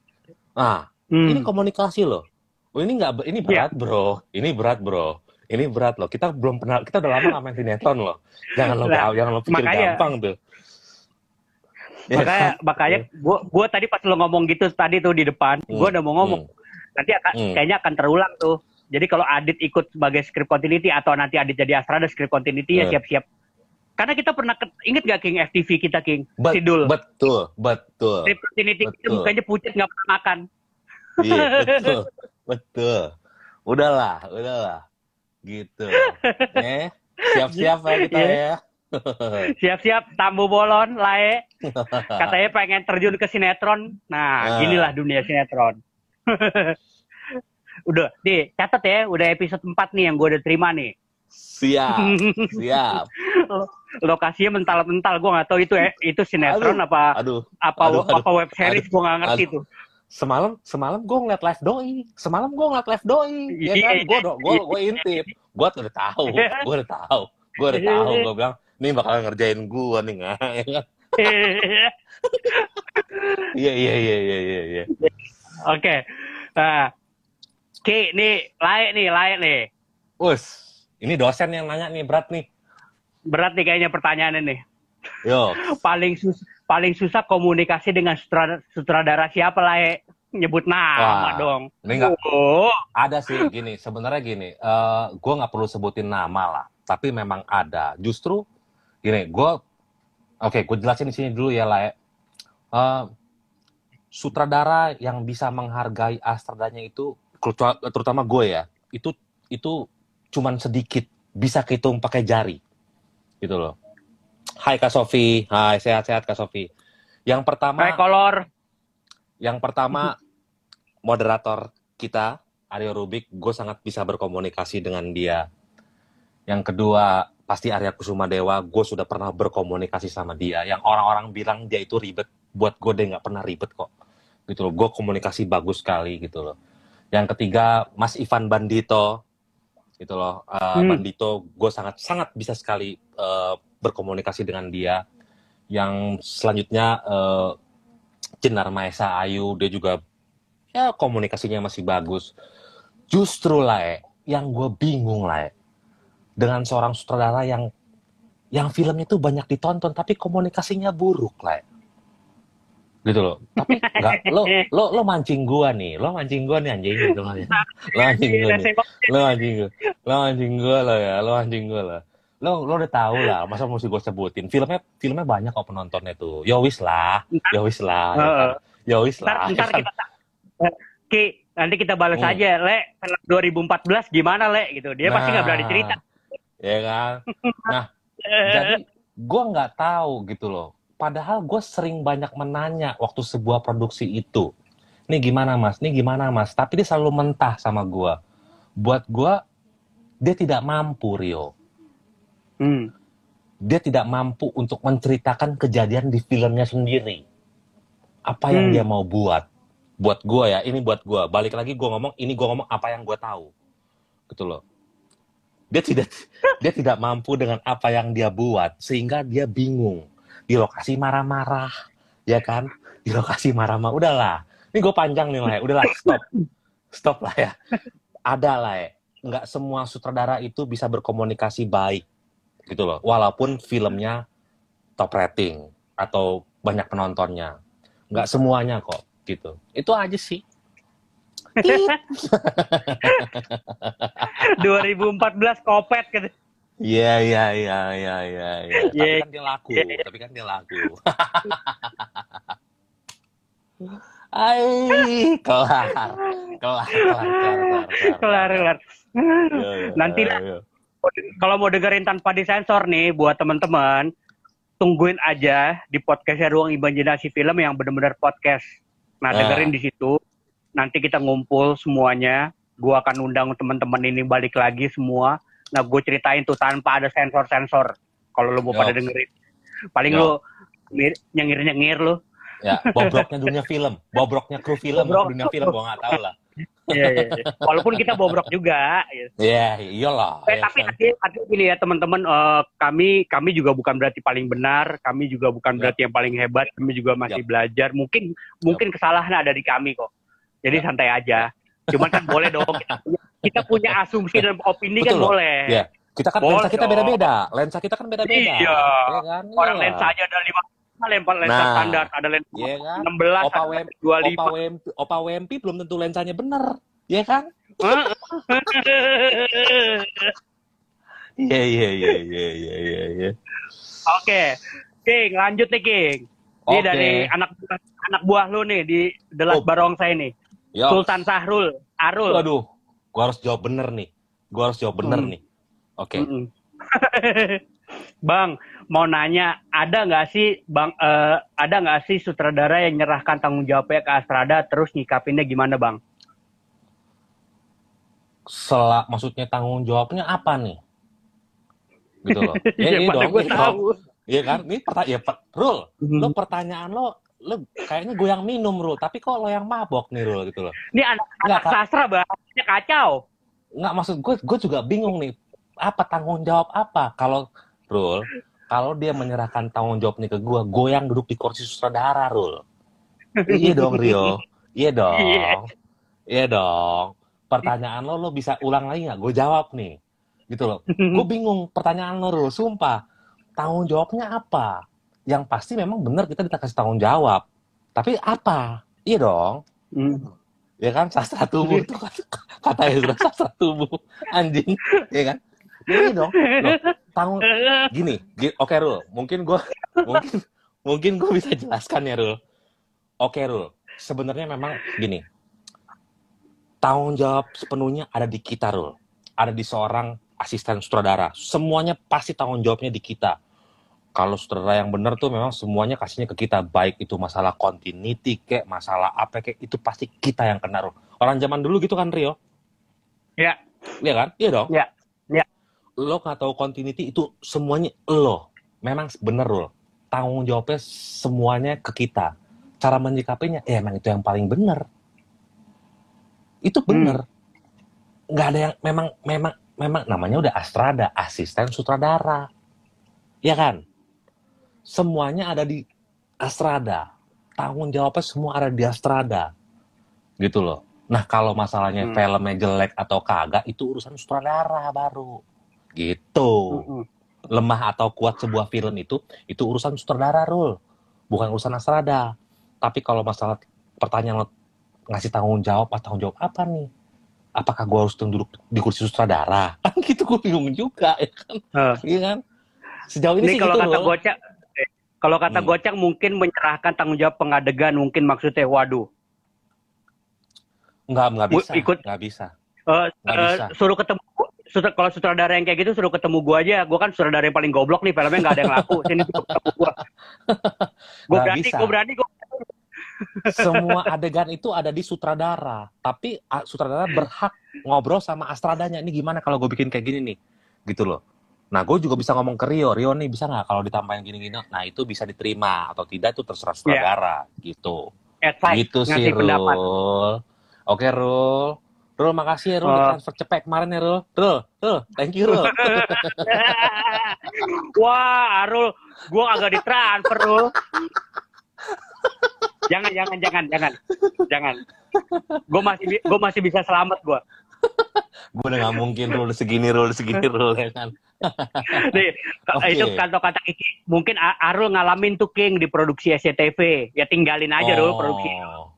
Nah, Hmm. ini komunikasi loh. Oh, ini nggak ini berat bro. Ini berat bro. Ini berat loh. Kita belum pernah kita udah lama nggak main sinetron loh. Jangan lo Nah, jangan lo pikir makanya- gampang tuh. Ya makanya kan? makanya gua gua tadi pas lo ngomong gitu tadi tuh di depan, Hmm, gua udah mau ngomong nanti akan Hmm. kayaknya akan terulang tuh. Jadi kalau Adit ikut sebagai script continuity atau nanti Adit jadi Astra ada script continuity ya Hmm. siap-siap. Karena kita pernah ke- inget gak King FTV kita King Bet- Sidul. betul, betul. Script continuity kita betul. mukanya pucat nggak pernah makan. Iya, betul. (laughs) Betul. Udahlah, udahlah. Gitu. Eh, siap-siap ya kita Iya. ya. (laughs) Siap-siap tambu bolon lae. (laughs) Katanya pengen terjun ke sinetron. Nah, Ah. inilah dunia sinetron. (laughs) udah, nih, catat ya, udah episode 4 nih yang gue udah terima nih. Siap, siap. Lokasinya mental-mental, gue nggak tahu itu eh, itu sinetron Aduh, apa Aduh, apa aduh, apa web series gue nggak ngerti aduh. tuh. Semalam semalam gue ngeliat live doi. Semalam gue ngeliat live doi. Ya kan? Gue gue gue intip. Gue udah tahu gue udah tahu gue udah tahu. Gue bilang nih bakal ngerjain gue nih nggak (laughs) ya kan? iya iya iya iya iya iya. Oke, nah, Ki, nih layak nih, layak nih. us ini dosen yang nanya nih berat nih. Berat nih kayaknya pertanyaannya nih. yo. (laughs) Paling sus paling susah komunikasi dengan sutradara, sutradara siapa layak? Nyebut nama Wah, dong. ini nggak Oh, ada sih gini sebenarnya gini eh gue nggak perlu sebutin nama lah tapi memang ada justru gini gue oke gue jelasin di sini dulu ya lah ya. Eh, sutradara yang bisa menghargai astradanya itu terutama gue ya itu itu cuman sedikit bisa kehitung pakai jari gitu loh Hai Kak Sofi Hai sehat-sehat Kak Sofi yang pertama kayak kolor. yang pertama, moderator kita, Aryo Rubik, gue sangat bisa berkomunikasi dengan dia. Yang kedua, pasti Arya Kusuma Dewa, gue sudah pernah berkomunikasi sama dia. Yang orang-orang bilang dia itu ribet, buat gue dia nggak pernah ribet kok. Gitu loh, gue komunikasi bagus sekali gitu loh. Yang ketiga, Mas Ivan Bandito, gitu loh. Eh, Hmm. Bandito, gue sangat sangat bisa sekali eh, berkomunikasi dengan dia. Yang selanjutnya eh, Jenar Maesa Ayu dia juga ya komunikasinya masih bagus. Justru lah eh, yang gue bingung lah eh, dengan seorang sutradara yang yang filmnya itu banyak ditonton tapi komunikasinya buruk lah. eh. Gitu loh. Tapi (laughs) enggak lo lo lo mancing gua nih, lo mancing gua nih anjing gitu lo. Lo mancing gua nih. Lo mancing gua. Lo mancing gua lo ya, lo mancing gua lah. Lo lo udah tahu lah, masa mesti gue sebutin. Filmnya filmnya banyak kok penontonnya tuh. Ya wis lah, ya wis lah. ya kan? Ya wis Ntar, lah. ntar ya kan? kita Ki, nanti kita balas Hmm. aja, Le. Film 2014 gimana, Le? Gitu. Dia pasti nggak berani cerita. Ya kan? (laughs) Nah, jadi gue nggak tahu gitu loh. Padahal gue sering banyak menanya waktu sebuah produksi itu. Ini gimana mas? Ini gimana mas? Tapi dia selalu mentah sama gue. Buat gue, dia tidak mampu Rio. Hmm. Dia tidak mampu untuk menceritakan kejadian di filmnya sendiri. Apa yang Hmm. dia mau buat? Buat gue ya, ini buat gue. Balik lagi gue ngomong, ini gue ngomong apa yang gue tahu. Gitu loh. Dia tidak (laughs) dia tidak mampu dengan apa yang dia buat sehingga dia bingung. Di lokasi marah-marah, ya kan? Di lokasi marah-marah. Udahlah. Ini gue panjang nih lah ya. Udahlah, stop. Stop lah ya. (laughs) Ada lah ya. Nggak semua sutradara itu bisa berkomunikasi baik. Gitu loh. Walaupun filmnya top rating atau banyak penontonnya. Nggak semuanya kok. Gitu. Itu aja sih. 2014 (laughs) kopet gitu. Iya iya iya iya iya. (laughs) iya. Tapi kan dia laku. Iya, iya. Tapi kan dia laku. (laughs) Ai, kelar. Kelar, kelar, kelar, kelar. Kelar, kelar. Iya, iya, Nanti iya, lah. Kalau mau dengerin tanpa disensor nih buat teman-teman, tungguin aja di podcastnya Ruang Imajinasi Film yang benar-benar podcast. Nah, Nah. dengerin di situ. Nanti kita ngumpul semuanya. Gua akan undang teman-teman ini balik lagi semua. Nah, gue ceritain tuh tanpa ada sensor-sensor. Kalau lu mau Yo. pada dengerin. Paling Yo. lu ngir- nyengir-nyengir lu. Ya, bobroknya dunia film, bobroknya kru film, Bobrok. dunia film gua nggak tahu lah. Iya, iya, iya. Walaupun kita bobrok juga. gitu. Iya, iyalah. Eh, ya tapi kan? artinya, artinya gini ya teman-teman, eh, kami kami juga bukan berarti paling benar, kami juga bukan Yap. berarti yang paling hebat, kami juga masih Yap. belajar. Mungkin mungkin kesalahan ada di kami kok. Jadi Yap. santai aja. Cuman kan boleh dong kita punya, kita punya asumsi dan opini kan Betul loh. boleh. Iya. Kita kan Boleh lensa kita beda-beda. Lensa kita kan beda-beda. Iya. Ya kan? Orang Iyalah. lensa aja ada lima lempar lensa Nah. standar, ada lensa Iya kan? 16, Opa Wem, dua Opa lima. Wempi, Opa Wempi belum tentu lensanya bener. Iya kan? (laughs) Iya iya iya iya iya iya. iya. Oke, King, lanjut nih King. Ini Oke. dari anak anak buah lu nih di The Last Oh. Barongsai nih. Yo. Sultan Sahrul, Arul. Waduh, gua harus jawab bener nih. Gua harus jawab bener Hmm. nih. Oke. Mm-mm. (laughs) bang, mau nanya, ada nggak sih, bang, eh, ada nggak sih sutradara yang nyerahkan tanggung jawabnya ke Astrada terus nyikapinnya gimana, bang? Selak maksudnya tanggung jawabnya apa nih? Gitu loh. (laughs) Ya, Ya, mana dong, gue dong. tahu. Iya kan? Ini pertanyaan, ya, per- Rul, Mhm. lo pertanyaan lo, lo kayaknya gue yang minum, Rul. Tapi kok lo yang mabok nih, Rul, gitu loh. Ini anak, Nggak, anak sastra bahasanya kacau. Nggak, maksud gue, gue juga bingung nih. Apa tanggung jawab apa? Kalau, Rul, kalau dia menyerahkan tanggung jawabnya ke gue, gue yang duduk di kursi sutradara, Rul. (laughs) iya dong, Rio. Iya dong. Iya. Iya dong. Pertanyaan lo, lo bisa ulang lagi nggak? Gue jawab nih. Gitu loh. Gue bingung pertanyaan lo, Rul. Sumpah. Tanggung jawabnya apa? Yang pasti memang benar kita dikasih tanggung jawab. Tapi apa? Iya dong. Ya kan? Sastra tubuh itu kan katanya sudah sastra tubuh. Anjing. Iya kan? Ya, iya dong. Loh, tanggung gini, gi- oke Rul, mungkin gue (laughs) mungkin mungkin gue bisa jelaskan ya Rul. Oke Rul, sebenarnya memang gini, tanggung jawab sepenuhnya ada di kita Rul, ada di seorang asisten sutradara. Semuanya pasti tanggung jawabnya di kita. Kalau sutradara yang benar tuh memang semuanya kasihnya ke kita, baik itu masalah continuity kek, masalah apa kek, itu pasti kita yang kena Rul. Orang zaman dulu gitu kan Rio? Ya. Iya kan? Iya dong. Ya. Lo tahu continuity itu semuanya lo. Memang bener lo. Tanggung jawabnya semuanya ke kita. Cara menyikapinya, ya emang itu yang paling bener. Itu bener. Nggak ada yang memang memang memang namanya udah Astrada, asisten sutradara. Ya kan? Semuanya ada di Astrada. Tanggung jawabnya semua ada di Astrada. Gitu loh. Nah, kalau masalahnya Hmm. filmnya jelek atau kagak, itu urusan sutradara baru. Gitu. Lemah atau kuat sebuah film itu, itu urusan sutradara, Rul. Bukan urusan Astrada. Tapi kalau masalah pertanyaan lo ngasih tanggung jawab, tanggung jawab apa nih? Apakah gue harus duduk di kursi sutradara? (laughs) Kan gitu gue bingung juga, ya kan? Iya kan? Sejauh ini Ini sih kalau gitu, kata Rul. Gocak, eh, kalau kata Hmm. Gocak mungkin menyerahkan tanggung jawab pengadegan mungkin maksudnya waduh. Nggak, nggak Wu- bisa. ikut- Nggak bisa. Nggak eh, bisa. suruh ketemu sutra- kalau sutradara yang kayak gitu suruh ketemu gua aja. Gua kan sutradara yang paling goblok nih, filmnya nggak ada yang laku. Sini suruh ketemu gua. (laughs) Gua Nggak berani, bisa. gua berani, gua Semua adegan itu ada di sutradara. Tapi sutradara berhak ngobrol sama Astradanya. Ini gimana kalau gue bikin kayak gini nih? Gitu loh. Nah, gue juga bisa ngomong ke Rio. Rio nih bisa nggak kalau ditambahin gini-gini? Nah, itu bisa diterima. Atau tidak, itu terserah sutradara. Gitu. advice, gitu sih. Rul. Oke, Rul. Rul, makasih ya, Rul. Oh. Transfer cepet kemarin ya, Rul. Rul, Rul. Thank you, Rul. (laughs) Wah, Arul, gua agak ditransfer, Rul. jangan, jangan, jangan, jangan, jangan. Gue masih, gua masih bisa selamat gua. gue udah nggak mungkin, Rul. Segini, Rul. Segini, Rul. Ya kan? (laughs) Nih, ka- Oke. itu kata-kata Kiki. Mungkin Arul ngalamin tuh King di produksi SCTV. Ya tinggalin aja, Rul, produksi. Oh.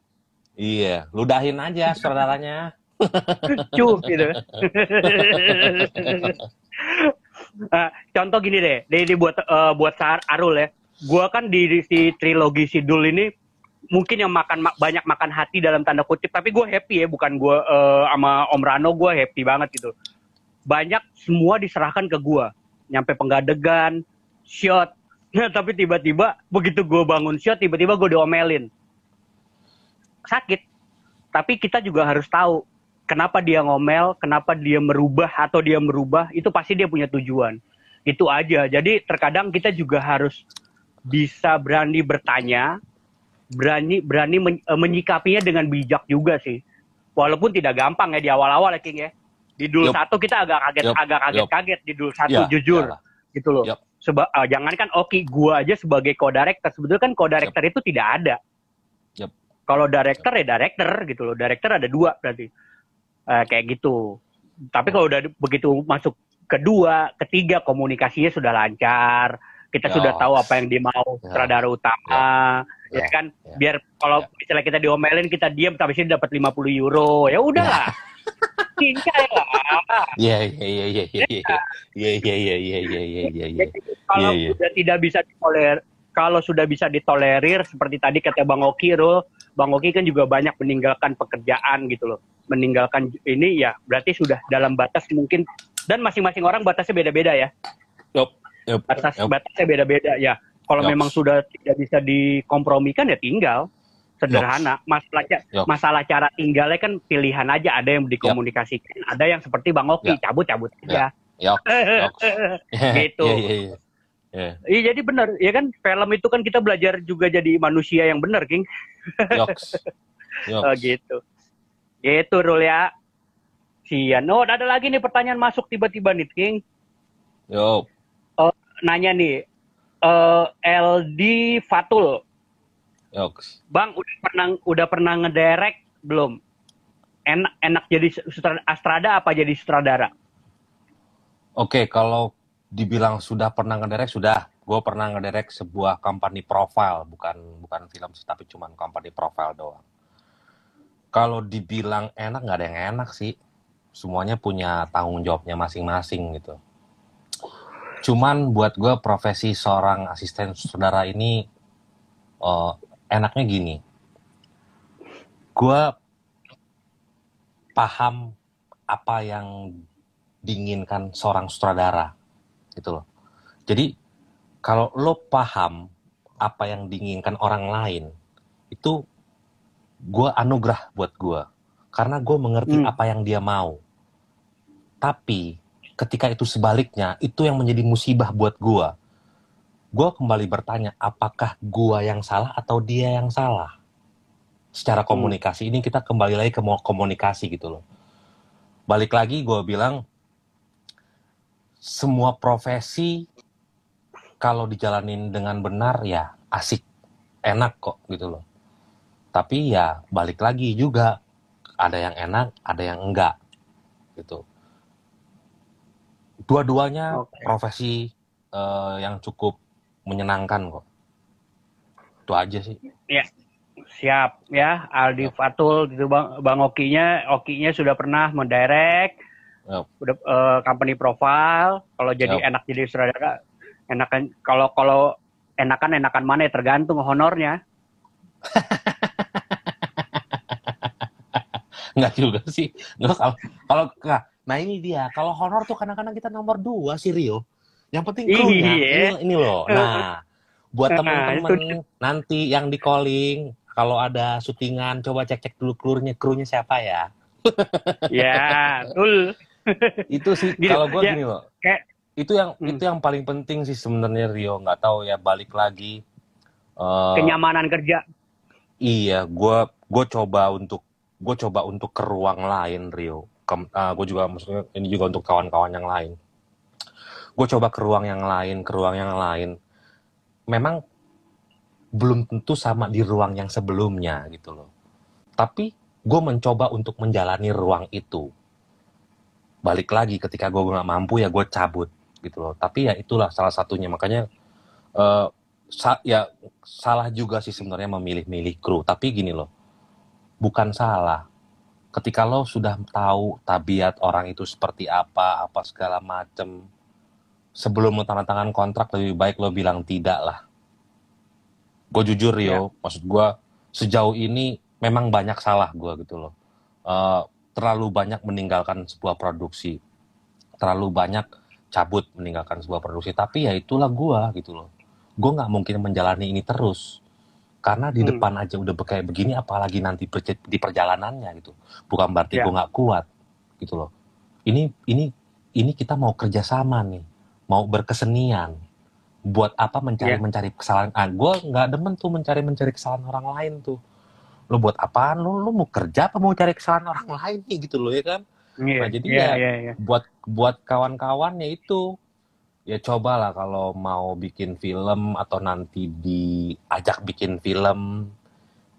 Iya, ludahin aja saudaranya. Cuh gitu. uh, (laughs) contoh gini deh, ini buat uh, buat Sar Arul ya. Gua kan di, di si trilogi Sidul ini mungkin yang makan banyak makan hati dalam tanda kutip, tapi gue happy ya, bukan gue uh, sama Om Rano gue happy banget gitu. Banyak semua diserahkan ke gue, nyampe penggadegan, shot. Nah, tapi tiba-tiba begitu gue bangun shot, tiba-tiba gue diomelin. Sakit. Tapi kita juga harus tahu kenapa dia ngomel, kenapa dia merubah atau dia merubah, itu pasti dia punya tujuan. Itu aja. Jadi terkadang kita juga harus bisa berani bertanya, berani berani men, uh, menyikapinya dengan bijak juga sih. Walaupun tidak gampang ya di awal-awal ya King ya. Di dul yep. satu kita agak kaget yep. agak kaget-kaget di dul satu ya, jujur. Yalah. Gitu loh. Yep. Seba uh, jangan kan oke gua aja sebagai co-director sebetulnya kan co-director yep. itu tidak ada. Yep. Kalau director ya director gitu loh. Director ada dua berarti uh, kayak gitu. Tapi kalau udah begitu masuk kedua, ketiga komunikasinya sudah lancar, kita Yo. sudah tahu apa yang dimau ya. sutradara utama, ya, ya kan? Ya. Biar kalau ya. misalnya kita diomelin, kita diam, tapi sih dapat 50 euro, ya udahlah. Lah. Iya, iya, iya, iya, iya, iya, iya, iya, iya, iya, iya, iya. Kalau sudah tidak bisa ditolerir, kalau sudah bisa ditolerir, seperti tadi kata Bang Oki, Bang Oki kan juga banyak meninggalkan pekerjaan gitu loh meninggalkan ini ya berarti sudah dalam batas mungkin dan masing-masing orang batasnya beda-beda ya. Yep, yep, batas yep. batasnya beda-beda ya. Kalau yep. memang sudah tidak bisa dikompromikan ya tinggal sederhana. Yep. Masalah yep. masalah cara tinggalnya kan pilihan aja. Ada yang dikomunikasikan, yep. ada yang seperti Bang Oki cabut-cabut yep. aja. Yep. (laughs) gitu. yeah, yeah, yeah. Yeah. Iya jadi benar, ya kan film itu kan kita belajar juga jadi manusia yang benar, King. Yoks. (laughs) Yoks. oh, gitu. Itu Rul ya. Sian. Oh, ada lagi nih pertanyaan masuk tiba-tiba nih, King. Yo. Uh, nanya nih. Uh, eh, LD Fatul. Yoks. Bang, udah pernah udah pernah ngederek belum? Enak enak jadi Astrada apa jadi sutradara? Oke, kalau dibilang sudah pernah ngederek sudah. Gue pernah ngederek sebuah company profile, bukan bukan film tapi cuma company profile doang kalau dibilang enak nggak ada yang enak sih. Semuanya punya tanggung jawabnya masing-masing gitu. Cuman buat gue profesi seorang asisten saudara ini uh, enaknya gini. Gue paham apa yang diinginkan seorang sutradara gitu loh. Jadi kalau lo paham apa yang diinginkan orang lain itu gue anugerah buat gue karena gue mengerti hmm. apa yang dia mau. Tapi ketika itu sebaliknya itu yang menjadi musibah buat gue gue kembali bertanya apakah gue yang salah atau dia yang salah? Secara hmm. komunikasi. Hmm. ini kita kembali lagi ke komunikasi gitu loh. Balik lagi gue bilang semua profesi kalau dijalanin dengan benar ya asik. Enak kok gitu loh tapi ya balik lagi juga. Ada yang enak ada yang enggak. Gitu. Dua-duanya okay. profesi uh, yang cukup menyenangkan kok. Itu aja sih. Ya siap ya. Aldi yep. Fatul gitu bang bang Okinya. Okinya sudah pernah mendirect. Yep. udah uh, company profile. Kalau jadi yep. enak jadi sutradara enakan kalau kalau enakan enakan mana ya? Tergantung honornya (laughs) Enggak juga sih. Nggak, kalau kalau nah ini dia. Kalau honor tuh kadang-kadang kita nomor dua sih Rio. Yang penting krunya. Ini, ini loh. Nah, buat nah, teman-teman nanti yang di calling kalau ada syutingan coba cek-cek dulu krunya krunya siapa ya. ya, betul. itu sih kalau gue ya, gini loh. Kayak, itu yang hmm. itu yang paling penting sih sebenarnya Rio nggak tahu ya balik lagi uh, kenyamanan kerja iya gue gue coba untuk gue coba untuk ke ruang lain Rio. Uh, ah, gue juga maksudnya ini juga untuk kawan-kawan yang lain. Gue coba ke ruang yang lain ke ruang yang lain. Memang belum tentu sama di ruang yang sebelumnya gitu loh. Tapi gue mencoba untuk menjalani ruang itu. Balik lagi ketika gue nggak mampu ya gue cabut gitu loh. Tapi ya itulah salah satunya. Makanya uh, sa ya salah juga sih sebenarnya memilih-milih kru. Tapi gini loh bukan salah. Ketika lo sudah tahu tabiat orang itu seperti apa, apa segala macem, sebelum lo tanda tangan kontrak lebih baik lo bilang tidak lah. Gue jujur Rio, ya. maksud gue sejauh ini memang banyak salah gue gitu loh. Uh, terlalu banyak meninggalkan sebuah produksi, terlalu banyak cabut meninggalkan sebuah produksi. Tapi ya itulah gue gitu loh. Gue nggak mungkin menjalani ini terus karena di hmm. depan aja udah kayak begini apalagi nanti di perjalanannya gitu bukan berarti yeah. gue nggak kuat gitu loh ini ini ini kita mau kerjasama nih mau berkesenian buat apa mencari yeah. mencari kesalahan ah gue nggak demen tuh mencari mencari kesalahan orang lain tuh lo buat apaan lo lo mau kerja apa mau cari kesalahan orang lain nih gitu loh ya kan yeah. nah jadi yeah, ya yeah, yeah. buat buat kawan-kawannya itu ya cobalah kalau mau bikin film atau nanti diajak bikin film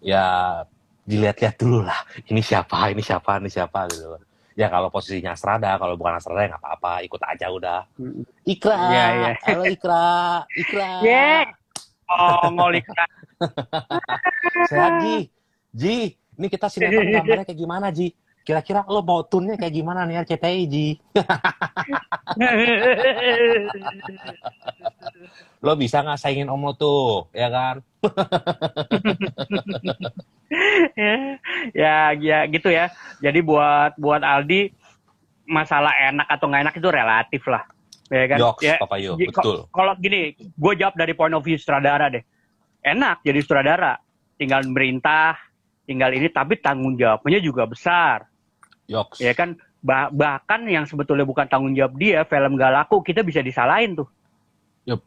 ya dilihat-lihat dulu lah ini siapa ini siapa ini siapa gitu ya kalau posisinya Asrada kalau bukan Asrada ya nggak apa-apa ikut aja udah. Ikra yeah, yeah. halo Ikra Ikra. (laughs) Yeah. oh ngol Ikra. (laughs) Sehat Ji. Ji ini kita sinetron gambarnya kayak gimana Ji kira-kira lo mau tunnya kayak gimana nih RCTI Ji? (laughs) lo bisa nggak saingin om lo tuh, ya kan? (laughs) ya, ya gitu ya. Jadi buat buat Aldi masalah enak atau nggak enak itu relatif lah, ya kan? Yoks, ya, Papa Yo, betul. Kalau gini, gue jawab dari point of view sutradara deh. Enak jadi sutradara, tinggal merintah, tinggal ini, tapi tanggung jawabnya juga besar Yoks. Ya kan bah bahkan yang sebetulnya bukan tanggung jawab dia, film gak laku kita bisa disalahin tuh. Yup.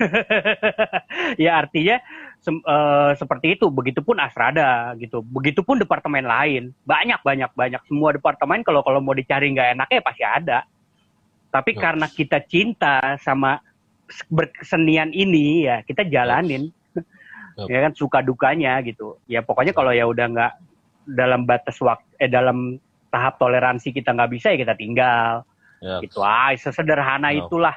(laughs) ya artinya se uh, seperti itu. Begitupun Asrada gitu. Begitupun departemen lain. Banyak banyak banyak semua departemen kalau kalau mau dicari nggak enaknya pasti ada. Tapi Yoks. karena kita cinta sama berkesenian ini ya kita jalanin. Yoks. ya kan suka dukanya gitu. Ya pokoknya kalau ya udah nggak dalam batas waktu eh dalam tahap toleransi kita nggak bisa ya kita tinggal yep. gitu ah sesederhana yep. itulah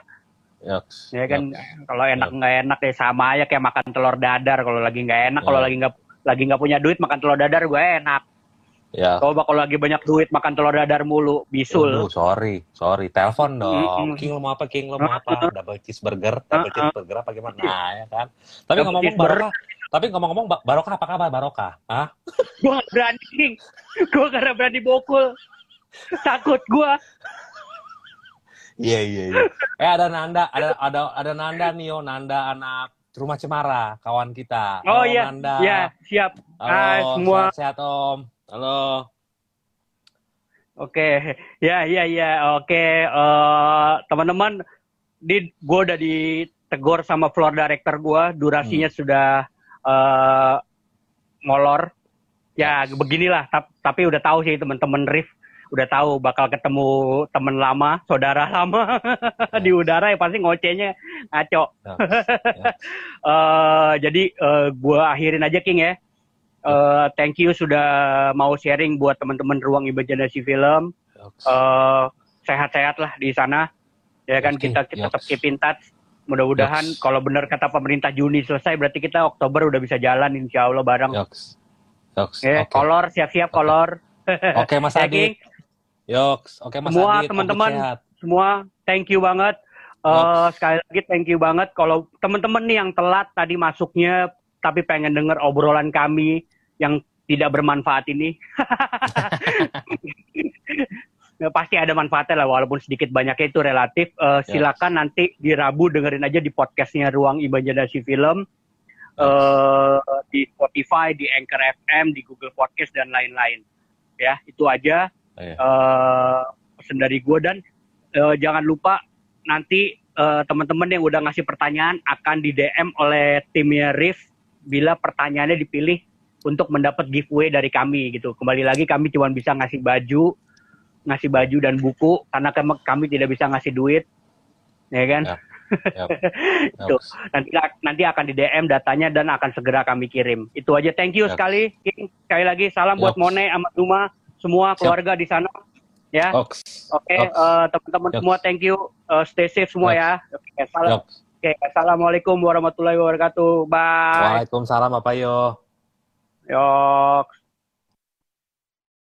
yep. ya kan yep. kalau enak nggak enak ya sama aja kayak makan telur dadar kalau lagi nggak enak yep. kalau lagi nggak lagi nggak punya duit makan telur dadar gue enak Ya. Coba kalau lagi banyak duit makan telur dadar mulu, bisul. Uh, sorry, sorry. Telepon dong. Mm -hmm. King lo mau apa? King lo mau apa? Double cheeseburger, double cheeseburger apa gimana? Nah, ya kan. Tapi ngomong-ngomong barokah, tapi ngomong-ngomong Barokah apa kabar Barokah? Hah? (laughs) gua gak berani, gua gak berani bokul. Takut gua. Iya iya iya. Eh ada Nanda, ada ada ada Nanda nih, oh Nanda anak rumah Cemara, kawan kita. Oh iya. Nanda. Iya, siap. Halo, Hai, semua. Sehat, sehat Om. Halo. Oke, ya ya ya. Oke, uh, teman-teman, di gue udah ditegur sama floor director gue, durasinya hmm. sudah uh, molor. Ya beginilah, tapi udah tahu sih teman-teman Rif udah tahu bakal ketemu temen lama, saudara (laughs) lama di udara ya pasti ngocehnya ngaco. Ya. Ya. uh, jadi uh, gua akhirin aja King ya. Uh, thank you sudah mau sharing buat teman-teman ruang imajinasi film. Uh, sehat-sehat lah di sana. Ya kan kita kita tetap keep in touch Mudah-mudahan kalau benar kata pemerintah Juni selesai berarti kita Oktober udah bisa jalan insya Allah bareng. Yoks. Yoks. Ya, okay. kolor siap-siap okay. kolor. Oke okay, Mas Adi. Yoks. Oke okay, Mas Semua teman-teman semua thank you banget. Uh, sekali lagi thank you banget kalau teman-teman nih yang telat tadi masuknya tapi pengen denger obrolan kami yang tidak bermanfaat ini. Ya, (laughs) pasti ada manfaatnya lah walaupun sedikit banyaknya itu relatif. Uh, silakan yes. nanti di Rabu dengerin aja di podcastnya Ruang Imajinasi Film. Uh, di Spotify, di Anchor FM, di Google Podcast dan lain-lain. Ya, itu aja oh, yeah. uh, pesan dari gue dan uh, jangan lupa nanti uh, teman-teman yang udah ngasih pertanyaan akan di DM oleh timnya Rif bila pertanyaannya dipilih untuk mendapat giveaway dari kami gitu. Kembali lagi kami cuma bisa ngasih baju ngasih baju dan buku karena kami tidak bisa ngasih duit, ya kan? Ya. Yep. Yep. nanti nanti akan di DM datanya dan akan segera kami kirim. Itu aja. Thank you yep. sekali, Sekali lagi salam yep. buat Mone, sama Duma, semua keluarga yep. di sana. Ya. Oke, okay, uh, eh, teman-teman semua thank you. Uh, stay safe semua ya. Oke, okay, salam. Oke, okay, assalamualaikum warahmatullahi wabarakatuh. Bye. Waalaikumsalam, Pak Yo. Yok.